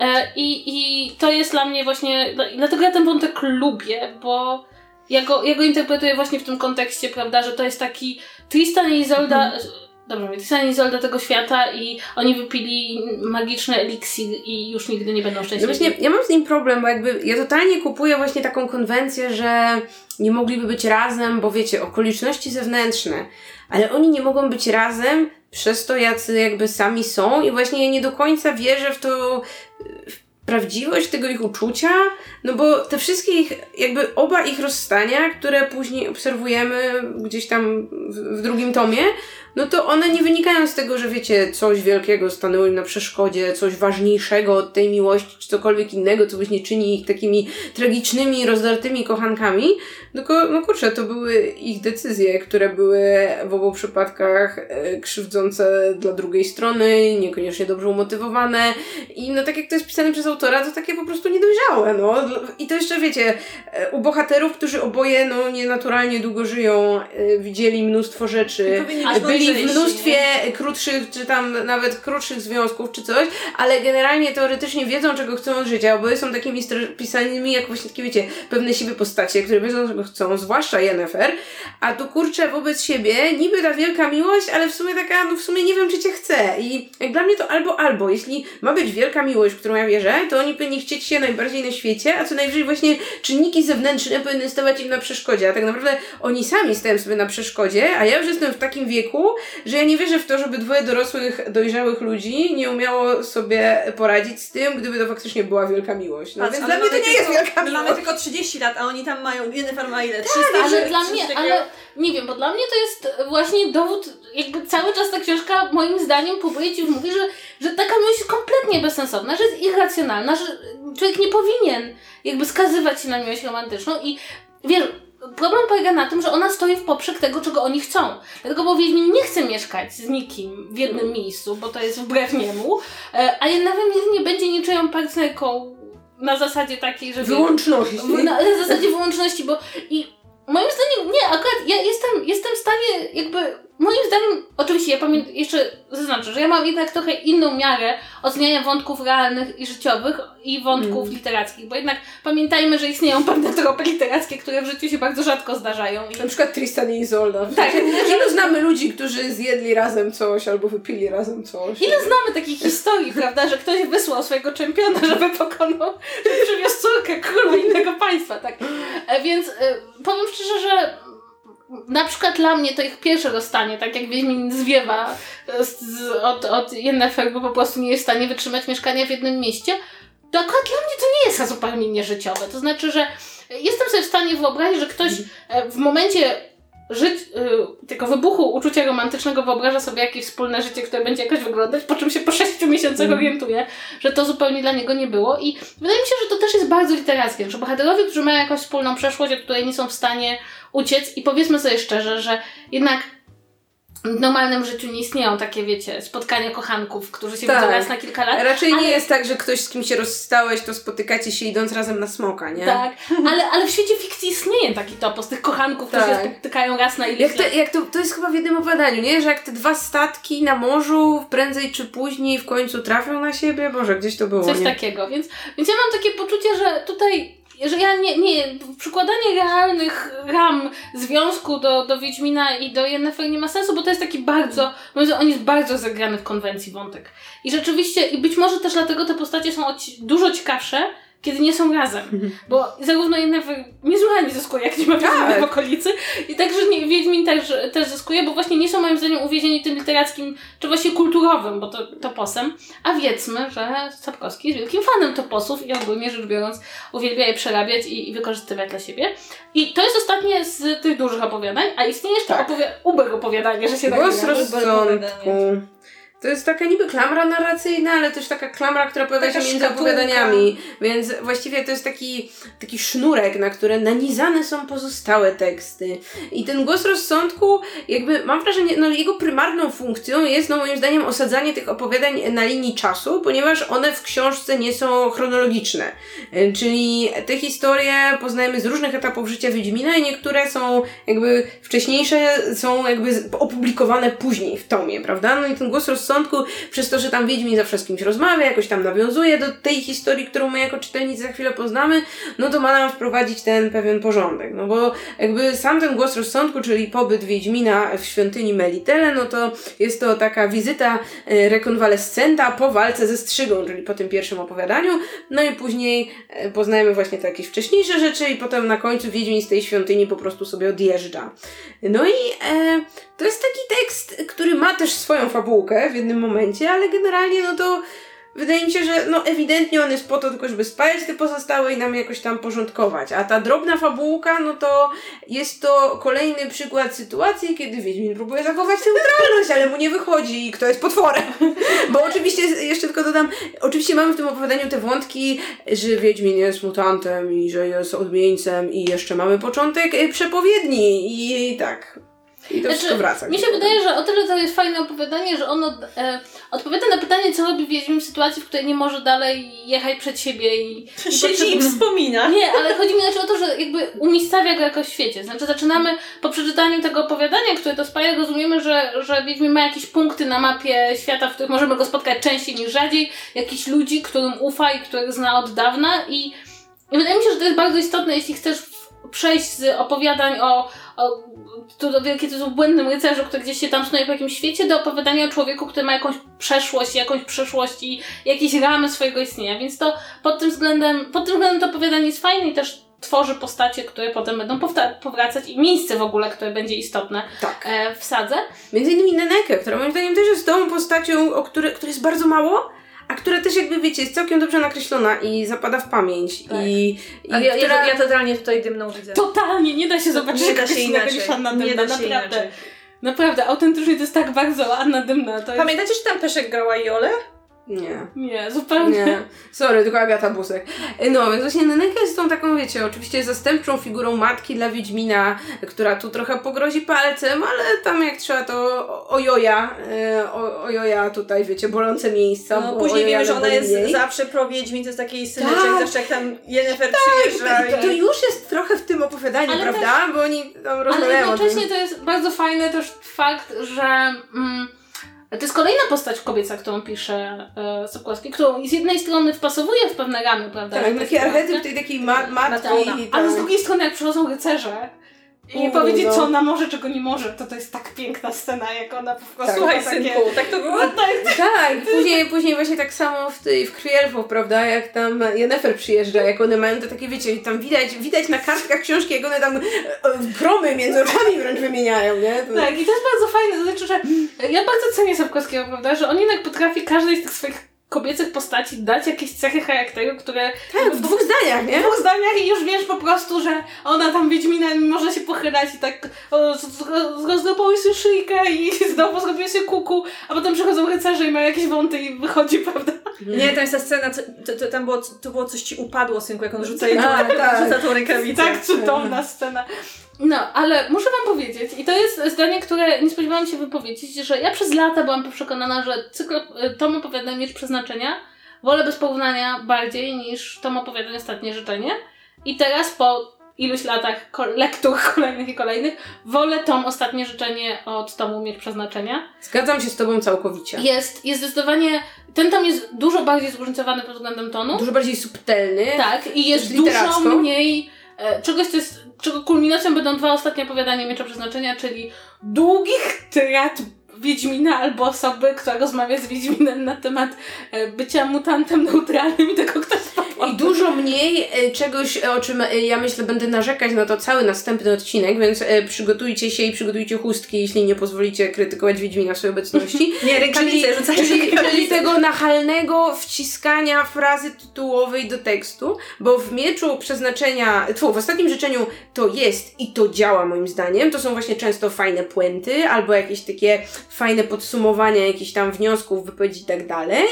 E, i, I to jest dla mnie właśnie, dla- dlatego ja ten wątek lubię, bo ja go, ja go interpretuję właśnie w tym kontekście, prawda, że to jest taki Tristan i Izolda, dobrze Tristan i Izolda tego świata i oni wypili magiczny eliksir i już nigdy nie będą No szczęśliwi. właśnie, ja mam z nim problem, bo jakby ja totalnie kupuję właśnie taką konwencję, że nie mogliby być razem, bo wiecie, okoliczności zewnętrzne, ale oni nie mogą być razem przez to, jacy jakby sami są i właśnie ja nie do końca wierzę w to, w prawdziwość tego ich uczucia, no bo te wszystkie ich, jakby oba ich rozstania, które później obserwujemy gdzieś tam w, w drugim tomie, no to one nie wynikają z tego, że wiecie, coś wielkiego stanęło im na przeszkodzie, coś ważniejszego od tej miłości, czy cokolwiek innego, co właśnie czyni ich takimi tragicznymi, rozdartymi kochankami, tylko, no kurczę, to były ich decyzje, które były w obu przypadkach e, krzywdzące dla drugiej strony, niekoniecznie dobrze umotywowane. I no tak jak to jest pisane przez autora, to takie po prostu niedojrzałe, no. I to jeszcze, wiecie, e, u bohaterów, którzy oboje, no, nienaturalnie długo żyją, e, widzieli mnóstwo rzeczy, być byli w mnóstwie krótszych, czy tam nawet krótszych związków, czy coś, ale generalnie teoretycznie wiedzą, czego chcą od życia. Oboje są takimi pisanymi, jak właśnie takie, wiecie, pewne siebie postacie, które wiedzą, czego chcą, zwłaszcza Yennefer, a tu kurczę wobec siebie, niby ta wielka miłość, ale w sumie taka, no w sumie nie wiem, czy cię chce. I jak dla mnie to albo, albo. Jeśli ma być wielka miłość, w którą ja wierzę, to oni powinni chcieć się najbardziej na świecie, a co najwyżej właśnie czynniki zewnętrzne powinny stawać im na przeszkodzie, a tak naprawdę oni sami stają sobie na przeszkodzie, a ja już jestem w takim wieku, że ja nie wierzę w to, żeby dwoje dorosłych, dojrzałych ludzi nie umiało sobie poradzić z tym, gdyby to faktycznie była wielka miłość. No Patrz, więc ale dla mnie to nie jest tylko- wielka My miłość. mamy tylko 30 lat, a oni tam mają, Yennefer ma ile? 300 Ale czy dla mnie, takiego? ale nie wiem, bo dla mnie to jest właśnie dowód, jakby cały czas ta książka moim zdaniem próbuje ci już mówić, że, że taka miłość jest kompletnie bezsensowna, że jest irracjonalna, że człowiek nie powinien jakby skazywać się na miłość romantyczną i wiesz, problem polega na tym, że ona stoi w poprzek tego, czego oni chcą. Dlatego, bo Wiedźmin nie chce mieszkać z nikim w jednym miejscu, bo to jest wbrew niemu, e, a jednak nie będzie niczyją partnerką na zasadzie takiej, że... Wyłączności. Na, na zasadzie wyłączności, bo i moim zdaniem nie, akurat ja jestem, jestem w stanie jakby moim zdaniem, oczywiście ja pamiętam, jeszcze zaznaczę, że ja mam jednak trochę inną miarę oceniania wątków realnych i życiowych i wątków Mm. literackich, bo jednak pamiętajmy, że istnieją pewne tropy literackie, które w życiu się bardzo rzadko zdarzają. I Na przykład Tristan i Isolda. Tak. Ilu znamy ludzi, którzy zjedli razem coś albo wypili razem coś? Ile znamy takich historii, prawda, że ktoś wysłał swojego czempiona, żeby pokonał, żeby przywiózł córkę króla innego państwa, tak. E, Więc e, powiem szczerze, że na przykład dla mnie to ich pierwsze rozstanie, tak jak Wiedźmin zwiewa e, z, z, od, od Yennefer, bo po prostu nie jest w stanie wytrzymać mieszkania w jednym mieście, to akurat dla mnie to nie jest zupełnie nieżyciowe. To znaczy, że jestem sobie w stanie wyobrazić, że ktoś e, w momencie żyć, y, tego wybuchu uczucia romantycznego wyobraża sobie jakieś wspólne życie, które będzie jakoś wyglądać, po czym się po sześciu miesiącach Mhm. orientuje, że to zupełnie dla niego nie było. I wydaje mi się, że to też jest bardzo literackie, że bohaterowie, którzy mają jakąś wspólną przeszłość, od której nie są w stanie uciec i powiedzmy sobie szczerze, że jednak w normalnym życiu nie istnieją takie, wiecie, spotkania kochanków, którzy się Tak. widzą raz na kilka lat. Raczej nie Ale- jest tak, że ktoś z kim się rozstałeś, to spotykacie się idąc razem na smoka, nie? Tak, ale, ale w świecie fikcji istnieje taki topos tych kochanków, którzy Tak. się spotykają raz na ileś Jak to, lat. jak to, to jest chyba w jednym opowiadaniu, nie? Że jak te dwa statki na morzu prędzej czy później w końcu trafią na siebie, Boże, gdzieś to było, Coś nie? takiego, więc, więc ja mam takie poczucie, że tutaj, że ja nie, nie, przykładanie realnych ram związku do, do Wiedźmina i do Yennefer nie ma sensu, bo to jest taki bardzo, zdaniem on jest bardzo zagrany w konwencji wątek. I rzeczywiście, i być może też dlatego te postacie są dużo ciekawsze, kiedy nie są razem. Bo zarówno Yennefer niesłychanie zyskuje, jak nie ma Tak. w okolicy, i także nie, Wiedźmin też, też zyskuje, bo właśnie nie są moim zdaniem uwięzieni tym literackim, czy właśnie kulturowym, bo to toposem, a wiedzmy, że Sapkowski jest wielkim fanem toposów i ogólnie rzecz biorąc uwielbia je przerabiać i, i wykorzystywać dla siebie. I to jest ostatnie z tych dużych opowiadań, a istnieje jeszcze Tak. opowi- uber opowiadanie, że się tak Głos rozsądku. To jest taka niby klamra narracyjna, ale też taka klamra, która pojawia się między szkatułka. opowiadaniami. Więc właściwie to jest taki, taki sznurek, na które nanizane są pozostałe teksty. I ten głos rozsądku, jakby mam wrażenie, no jego prymarną funkcją jest, no moim zdaniem, osadzanie tych opowiadań na linii czasu, ponieważ one w książce nie są chronologiczne. Y, Czyli te historie poznajemy z różnych etapów życia Wiedźmina i niektóre są jakby wcześniejsze, są jakby opublikowane później w tomie, prawda? No i ten głos rozsądku, przez to, że tam Wiedźmin zawsze z kimś rozmawia, jakoś tam nawiązuje do tej historii, którą my jako czytelnicy za chwilę poznamy, no to ma nam wprowadzić ten pewien porządek. No bo jakby sam ten głos rozsądku, czyli pobyt Wiedźmina w świątyni Melitele, no to jest to taka wizyta e, rekonwalescenta po walce ze Strzygą, czyli po tym pierwszym opowiadaniu, no i później e, poznajemy właśnie te jakieś wcześniejsze rzeczy i potem na końcu Wiedźmin z tej świątyni po prostu sobie odjeżdża. No i e, to jest taki tekst, który ma też swoją fabułkę w jednym momencie, ale generalnie no to wydaje mi się, że no ewidentnie on jest po to tylko, żeby spajać te pozostałe i nam jakoś tam porządkować. A ta drobna fabułka, no to jest to kolejny przykład sytuacji, kiedy Wiedźmin próbuje zachować neutralność, ale mu nie wychodzi i kto jest potworem. Bo oczywiście, jeszcze tylko dodam, oczywiście mamy w tym opowiadaniu te wątki, że Wiedźmin jest mutantem i że jest odmieńcem i jeszcze mamy początek e, przepowiedni i tak. I to wszystko wraca. Znaczy, Mi się wydaje, że o tyle to jest fajne opowiadanie, że ono e, odpowiada na pytanie, co robi Wiedźmin w sytuacji, w której nie może dalej jechać przed siebie i... i Siedzi i wspomina. Nie, ale chodzi mi znaczy o to, że jakby umiejscawia go jakoś w świecie. Znaczy zaczynamy po przeczytaniu tego opowiadania, które to spaja, rozumiemy, że, że Wiedźmin ma jakieś punkty na mapie świata, w których możemy go spotkać częściej niż rzadziej, jakichś ludzi, którym ufa i których zna od dawna i, i wydaje mi się, że to jest bardzo istotne, jeśli chcesz przejść z opowiadań o, o to, wielkie jest błędnym rycerzu, który gdzieś się tam snuje po jakimś świecie, do opowiadania o człowieku, który ma jakąś przeszłość, jakąś przyszłość i jakieś ramy swojego istnienia. Więc to pod tym względem, pod tym względem to opowiadanie jest fajne i też tworzy postacie, które potem będą powracać i miejsce w ogóle, które będzie istotne Tak. e, w sadze. Między innymi Nenekę, która moim zdaniem też jest tą postacią, o której, której jest bardzo mało, a która też jakby wiecie, jest całkiem dobrze nakreślona i zapada w pamięć. Tak. I, i A ja, która... ja, ja totalnie tutaj dymną widzę. Totalnie, nie da się zobaczyć nie da się inaczej. Anna Nie Dymna, da się naprawdę. inaczej. Naprawdę, autentycznie to jest tak bardzo Anna Dymna. To jest... Pamiętacie, że tam Peszek grała Jolę? Nie. Nie, zupełnie. Nie, sorry, tylko Agata Busek. No, więc właśnie Neneka jest tą taką, wiecie, oczywiście zastępczą figurą matki dla Wiedźmina, która tu trochę pogrozi palcem, ale tam jak trzeba to ojoja, e, o- ojoja tutaj, wiecie, bolące miejsca. No, później wiemy, że ona jest mniej. zawsze pro Wiedźmin, to jest taki syneczek, Tak. zawsze jak tam Yennefer I przyjeżdża. to, I to już jest trochę w tym opowiadaniu Ale prawda? Bo oni tam Ale rozmawiają tym. jednocześnie to jest bardzo fajny też fakt, że mm, to jest kolejna postać kobieca, którą pisze e, Sokołowski, którą z jednej strony wpasowuje w pewne ramy, prawda? Tak, taki archetyp tej takiej ma- matki. Ale z drugiej strony, jak przychodzą rycerze i U, powiedzieć, no. co ona może, czego nie może, to to jest tak piękna scena, jak ona po prostu Tak, Słuchaj, ma takie... synku, tak to było? No tak, Tak, później, później właśnie tak samo w, tej, w Krwi Elfów, prawda, jak tam Yennefer przyjeżdża, jak one mają to takie, wiecie, tam widać, widać na kartkach książki, jak one tam e, e, gromy między oczami wręcz wymieniają, nie? To, Tak, i to jest bardzo fajne, to znaczy, że ja bardzo cenię Sapkowskiego, prawda, że on jednak potrafi każdej z tych swoich kobiecych postaci dać jakieś cechy charakteru, które tak, w dwóch zdaniach, w nie? dwóch zdaniach i już wiesz po prostu, że ona tam Wiedźmina może się pochylać i tak rozdropały sobie szyjkę i znowu zrobiły sobie kuku, a potem przychodzą rycerze i mają jakieś wąty i wychodzi, prawda? Nie, tam jest ta scena, co, to, to, tam było, to było coś ci upadło, synku, jak on rzuca, jej Tak, tak. rzuca tą rękawicę. Tak cudowna scena. No, ale muszę wam powiedzieć, i to jest zdanie, które nie spodziewałam się wypowiedzieć, że ja przez lata byłam przekonana, że cykl e, tom opowiadań Miecz Przeznaczenia wolę bez porównania bardziej niż tom opowiadań Ostatnie Życzenie. I teraz po iluś latach lektur kolejnych i kolejnych wolę tom Ostatnie Życzenie od tomu Miecz Przeznaczenia. Zgadzam się z tobą całkowicie. Jest, jest zdecydowanie, ten tom jest dużo bardziej zróżnicowany pod względem tonu. Dużo bardziej subtelny. Tak, i jest dużo mniej e, czegoś, co jest, czego kulminacją będą dwa ostatnie opowiadania Miecza Przeznaczenia, czyli długich tyrad Wiedźmina albo osoby, która rozmawia z Wiedźminem na temat e, bycia mutantem neutralnym i tego, kto jest I dużo mniej e, czegoś, e, o czym ja myślę będę narzekać na to cały następny odcinek, więc przygotujcie się i przygotujcie chustki, jeśli nie pozwolicie krytykować Wiedźmina w swojej obecności. Nie, rękawice, czyli, rzucaj czyli, czyli tego nachalnego wciskania frazy tytułowej do tekstu, bo w mieczu przeznaczenia, tfu, w ostatnim życzeniu to jest i to działa moim zdaniem. To są właśnie często fajne puenty albo jakieś takie fajne podsumowania jakichś tam wniosków, wypowiedzi i tak dalej.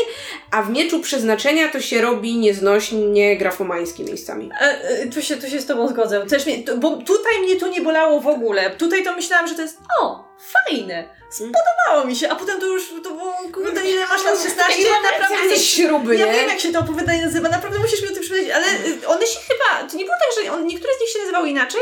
A w mieczu przeznaczenia to się robi nieznośnie grafomańskie miejscami. E, e, tu, się, tu się z tobą zgodzę. Też mnie, bo tutaj mnie to nie bolało w ogóle. Tutaj to myślałam, że to jest o, fajne. Spodobało mi się, a potem to już to było, kurde, ile masz lat 16? Ile naprawdę Specjalnie śruby, Ja nie? wiem, jak się to opowiadanie nazywa, naprawdę musisz mi o tym przypomnieć, ale y, one się chyba, to nie było tak, że on, niektóre z nich się nazywały inaczej?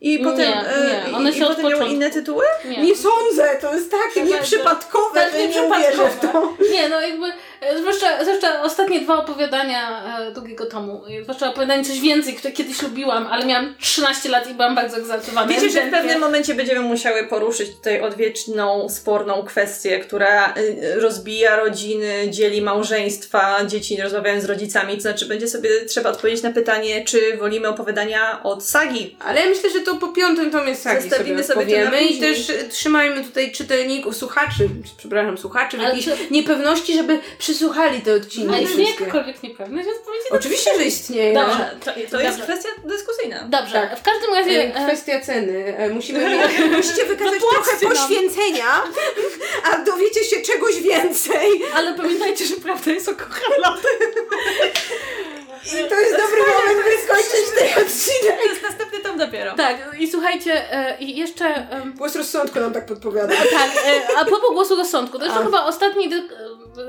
I Nie, potem, nie, e, one i, się i potem miały inne tytuły? Nie. Nie sądzę, to jest takie nieprzypadkowe, Tak, że nie nieprzypadkowe. uwierzę w to. Nie, no jakby, e, zwłaszcza, zwłaszcza ostatnie dwa opowiadania e, drugiego tomu, e, zwłaszcza opowiadanie coś więcej, które kiedyś lubiłam, ale miałam 13 lat i byłam bardzo egzaltowana. Wiecie, że w pewnym momencie będziemy musiały poruszyć tutaj odwieczną, sporną kwestię, która y, rozbija rodziny, dzieli małżeństwa, dzieci rozmawiają z rodzicami, to znaczy będzie sobie trzeba odpowiedzieć na pytanie, czy wolimy opowiadania od sagi. Ale ja myślę, że to po piątym tomie sagi Zostawimy sobie sobie to na i też e, trzymajmy tutaj czytelników, słuchaczy, przepraszam, słuchaczy w jakiejś czy- niepewności, żeby przysłuchali te odcinki istnieje wszystkie. jakakolwiek niepewność odpowiedzi Oczywiście, że istnieje. Dobrze. To, to jest Dobrze. kwestia dyskusyjna. Dobrze, Tak. w każdym razie... E, e, Kwestia ceny. E, Musimy musicie wykazać trochę nam. poświęcenia, a dowiecie się czegoś więcej. Ale pamiętajcie, że prawda jest okochana. I to jest dobry moment, by skończyć ten odcinek. To jest następny tom dopiero. Tak, i słuchajcie, e, i jeszcze... Głos rozsądku nam tak podpowiada. Tak, e, a propos głosu rozsądku, to A. chyba ostatni,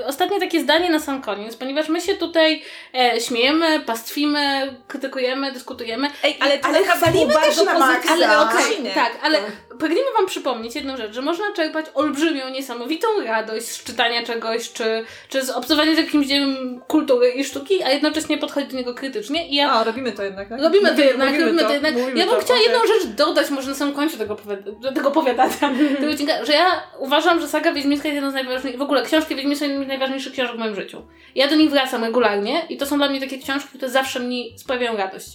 ostatnie takie zdanie na sam koniec, ponieważ my się tutaj e, śmiejemy, pastwimy, krytykujemy, dyskutujemy. Ej, ale Ale chwalimy też bardzo na maksa. Ale Fajne. tak, ale Tak. pragnijmy Wam przypomnieć jedną rzecz, że można czerpać olbrzymią, niesamowitą radość z czytania czegoś, czy, czy z obcowania z jakimś dziełem kultury i sztuki, a jednocześnie podchodzić do niego krytycznie. I ja A, robimy to jednak, tak? Robimy to jednak, robimy to jednak. mówimy Ja bym to, chciała okej. jedną rzecz dodać, może na samym końcu tego, opowiada- tego opowiadania, tego odcinka, że ja uważam, że saga Wiedźmińska jest jedną z najważniejszych, w ogóle książki Wiedźmińskie są jedną z najważniejszych książek w moim życiu. Ja do nich wracam regularnie i to są dla mnie takie książki, które zawsze mi sprawiają radość.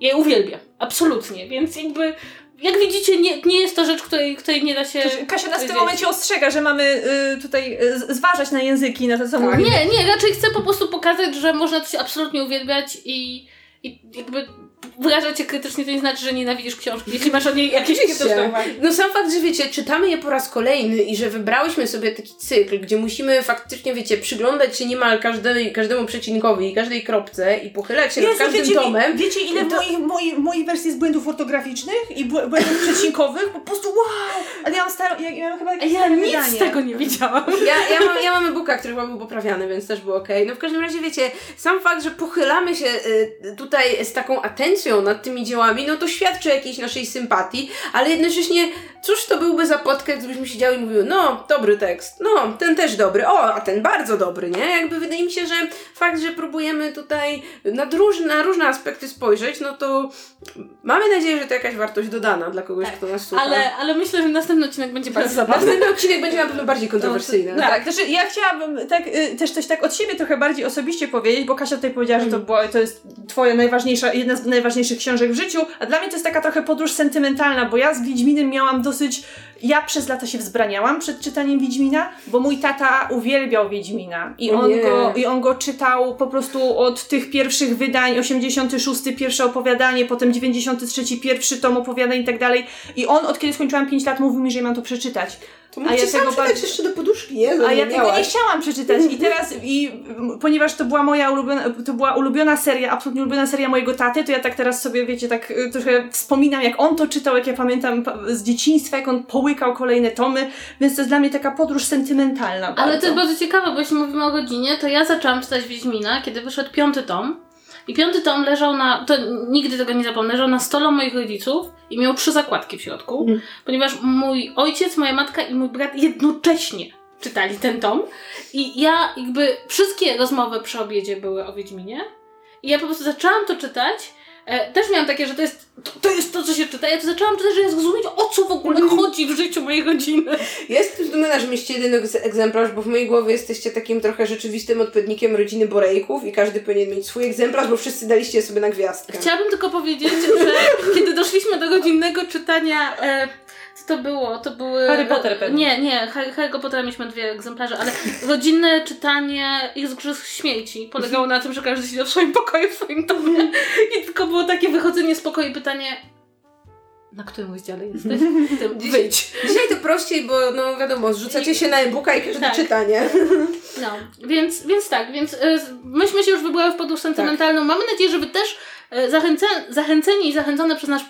Ja je uwielbiam, absolutnie, więc jakby, jak widzicie, nie, nie jest to rzecz, której, której nie da się... Kasia nas w tym momencie ostrzega, że mamy y, tutaj y, zważać na języki, na to co Tak. mówimy. Nie, nie, raczej chcę po prostu pokazać, że można coś absolutnie uwielbiać i, i jakby wyrażać się krytycznie, to nie znaczy, że nienawidzisz książki, jeśli masz o niej jakieś krytyczne. No sam fakt, że wiecie, czytamy je po raz kolejny i że wybrałyśmy sobie taki cykl, gdzie musimy faktycznie, wiecie, przyglądać się niemal każdej, każdemu przecinkowi i każdej kropce i pochylać się nad Jezu, każdym wiecie, tomem. wiecie ile w to- moich, moich, moich wersji jest błędów ortograficznych i bł- błędów przecinkowych? Po prostu wow! Ale ja mam starą, ja, ja mam chyba A jakieś ja nic wydanie. z tego nie widziałam. Ja, ja, mam, ja mam e-booka, który chyba był poprawiany, więc też był okej. No w każdym razie, wiecie, sam fakt, że pochylamy się y, tutaj z taką atencją intencją nad tymi dziełami, no to świadczy o jakiejś naszej sympatii, ale jednocześnie cóż to byłby za podcast, gdybyśmy siedziały i mówiły, no, dobry tekst, no, ten też dobry, o, a ten bardzo dobry, nie? Jakby wydaje mi się, że fakt, że próbujemy tutaj na, różne, na różne aspekty spojrzeć, no to mamy nadzieję, że to jakaś wartość dodana dla kogoś, kto nas słucha. Ale, ale myślę, że następny odcinek będzie bardzo zabawny. Następny odcinek będzie na pewno bardziej kontrowersyjny. No, tak, znaczy ja chciałabym tak, y, też coś tak od siebie trochę bardziej osobiście powiedzieć, bo Kasia tutaj powiedziała, że to, była, to jest twoja najważniejsza, jedna z najważniejszych książek w życiu, a dla mnie to jest taka trochę podróż sentymentalna, bo ja z Wiedźminem miałam dosyć, ja przez lata się wzbraniałam przed czytaniem Wiedźmina, bo mój tata uwielbiał Wiedźmina i on, go, i on go czytał po prostu od tych pierwszych wydań, 86 pierwsze opowiadanie, potem 93 pierwszy tom opowiadań i tak dalej i on od kiedy skończyłam 5 lat mówił mi, że ja mam to przeczytać. To A ja tego bardzo- jeszcze do poduszki, nie? A ja tego nie chciałam przeczytać i teraz, i ponieważ to była moja ulubiona, to była ulubiona seria, absolutnie ulubiona seria mojego taty, to ja tak teraz sobie, wiecie, tak y, trochę wspominam, jak on to czytał, jak ja pamiętam pa- z dzieciństwa, jak on połykał kolejne tomy, więc to jest dla mnie taka podróż sentymentalna Ale bardzo. to jest bardzo ciekawe, bo jeśli mówimy o godzinie, to ja zaczęłam czytać Wiedźmina, kiedy wyszedł piąty tom. I piąty tom leżał na, to nigdy tego nie zapomnę, leżał na stole moich rodziców i miał trzy zakładki w środku, Mhm. ponieważ mój ojciec, moja matka i mój brat jednocześnie czytali ten tom. I ja jakby wszystkie rozmowy przy obiedzie były o Wiedźminie. I ja po prostu zaczęłam to czytać. E, też miałam takie, że to jest, to, to jest to, co się czyta. Ja to zaczęłam czytać, że ja zrozumieć, o co w ogóle chodzi w życiu mojej rodziny. Jestem zdumiona, że mieście jeden egz- egzemplarz, bo w mojej głowie jesteście takim trochę rzeczywistym odpowiednikiem rodziny Borejków i każdy powinien mieć swój egzemplarz, bo wszyscy daliście je sobie na gwiazdkę. Chciałabym tylko powiedzieć, że kiedy doszliśmy do godzinnego czytania. E, co to było? To były. Harry Potter pewnie. Nie, nie, Harry, Harry'ego Pottera mieliśmy dwie egzemplarze, ale rodzinne czytanie Igrzysk Śmierci polegało na tym, że każdy siedział w swoim pokoju, w swoim domie i tylko było takie wychodzenie z pokoju i pytanie. Na którym rozdziale jesteś? Tym, wyjdź. Dzisiaj to prościej, bo no wiadomo, zrzucacie się na e-booka i każdy Tak. czytanie. No, więc, więc tak, więc y, myśmy się już wybrały w podróż sentymentalną. Mamy nadzieję, że Wy też y, zachęce, zachęceni i zachęcone przez nasz y,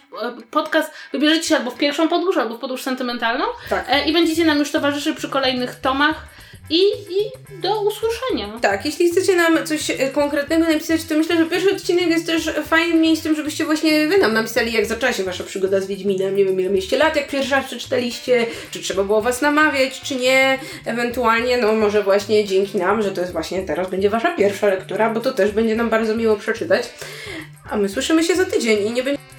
podcast wybierzecie się albo w pierwszą podróż, albo w podróż sentymentalną Tak. e, i będziecie nam już towarzyszyć przy kolejnych tomach i, i do usłyszenia. Tak, jeśli chcecie nam coś e, konkretnego napisać, to myślę, że pierwszy odcinek jest też fajnym miejscem, żebyście właśnie wy nam napisali, jak zaczęła się wasza przygoda z Wiedźminem. Nie wiem, ile mieliście lat, jak pierwszy raz przeczytaliście, czy trzeba było was namawiać, czy nie. Ewentualnie, no może właśnie dzięki nam, że to jest właśnie teraz będzie wasza pierwsza lektura, bo to też będzie nam bardzo miło przeczytać. A my słyszymy się za tydzień i nie będzie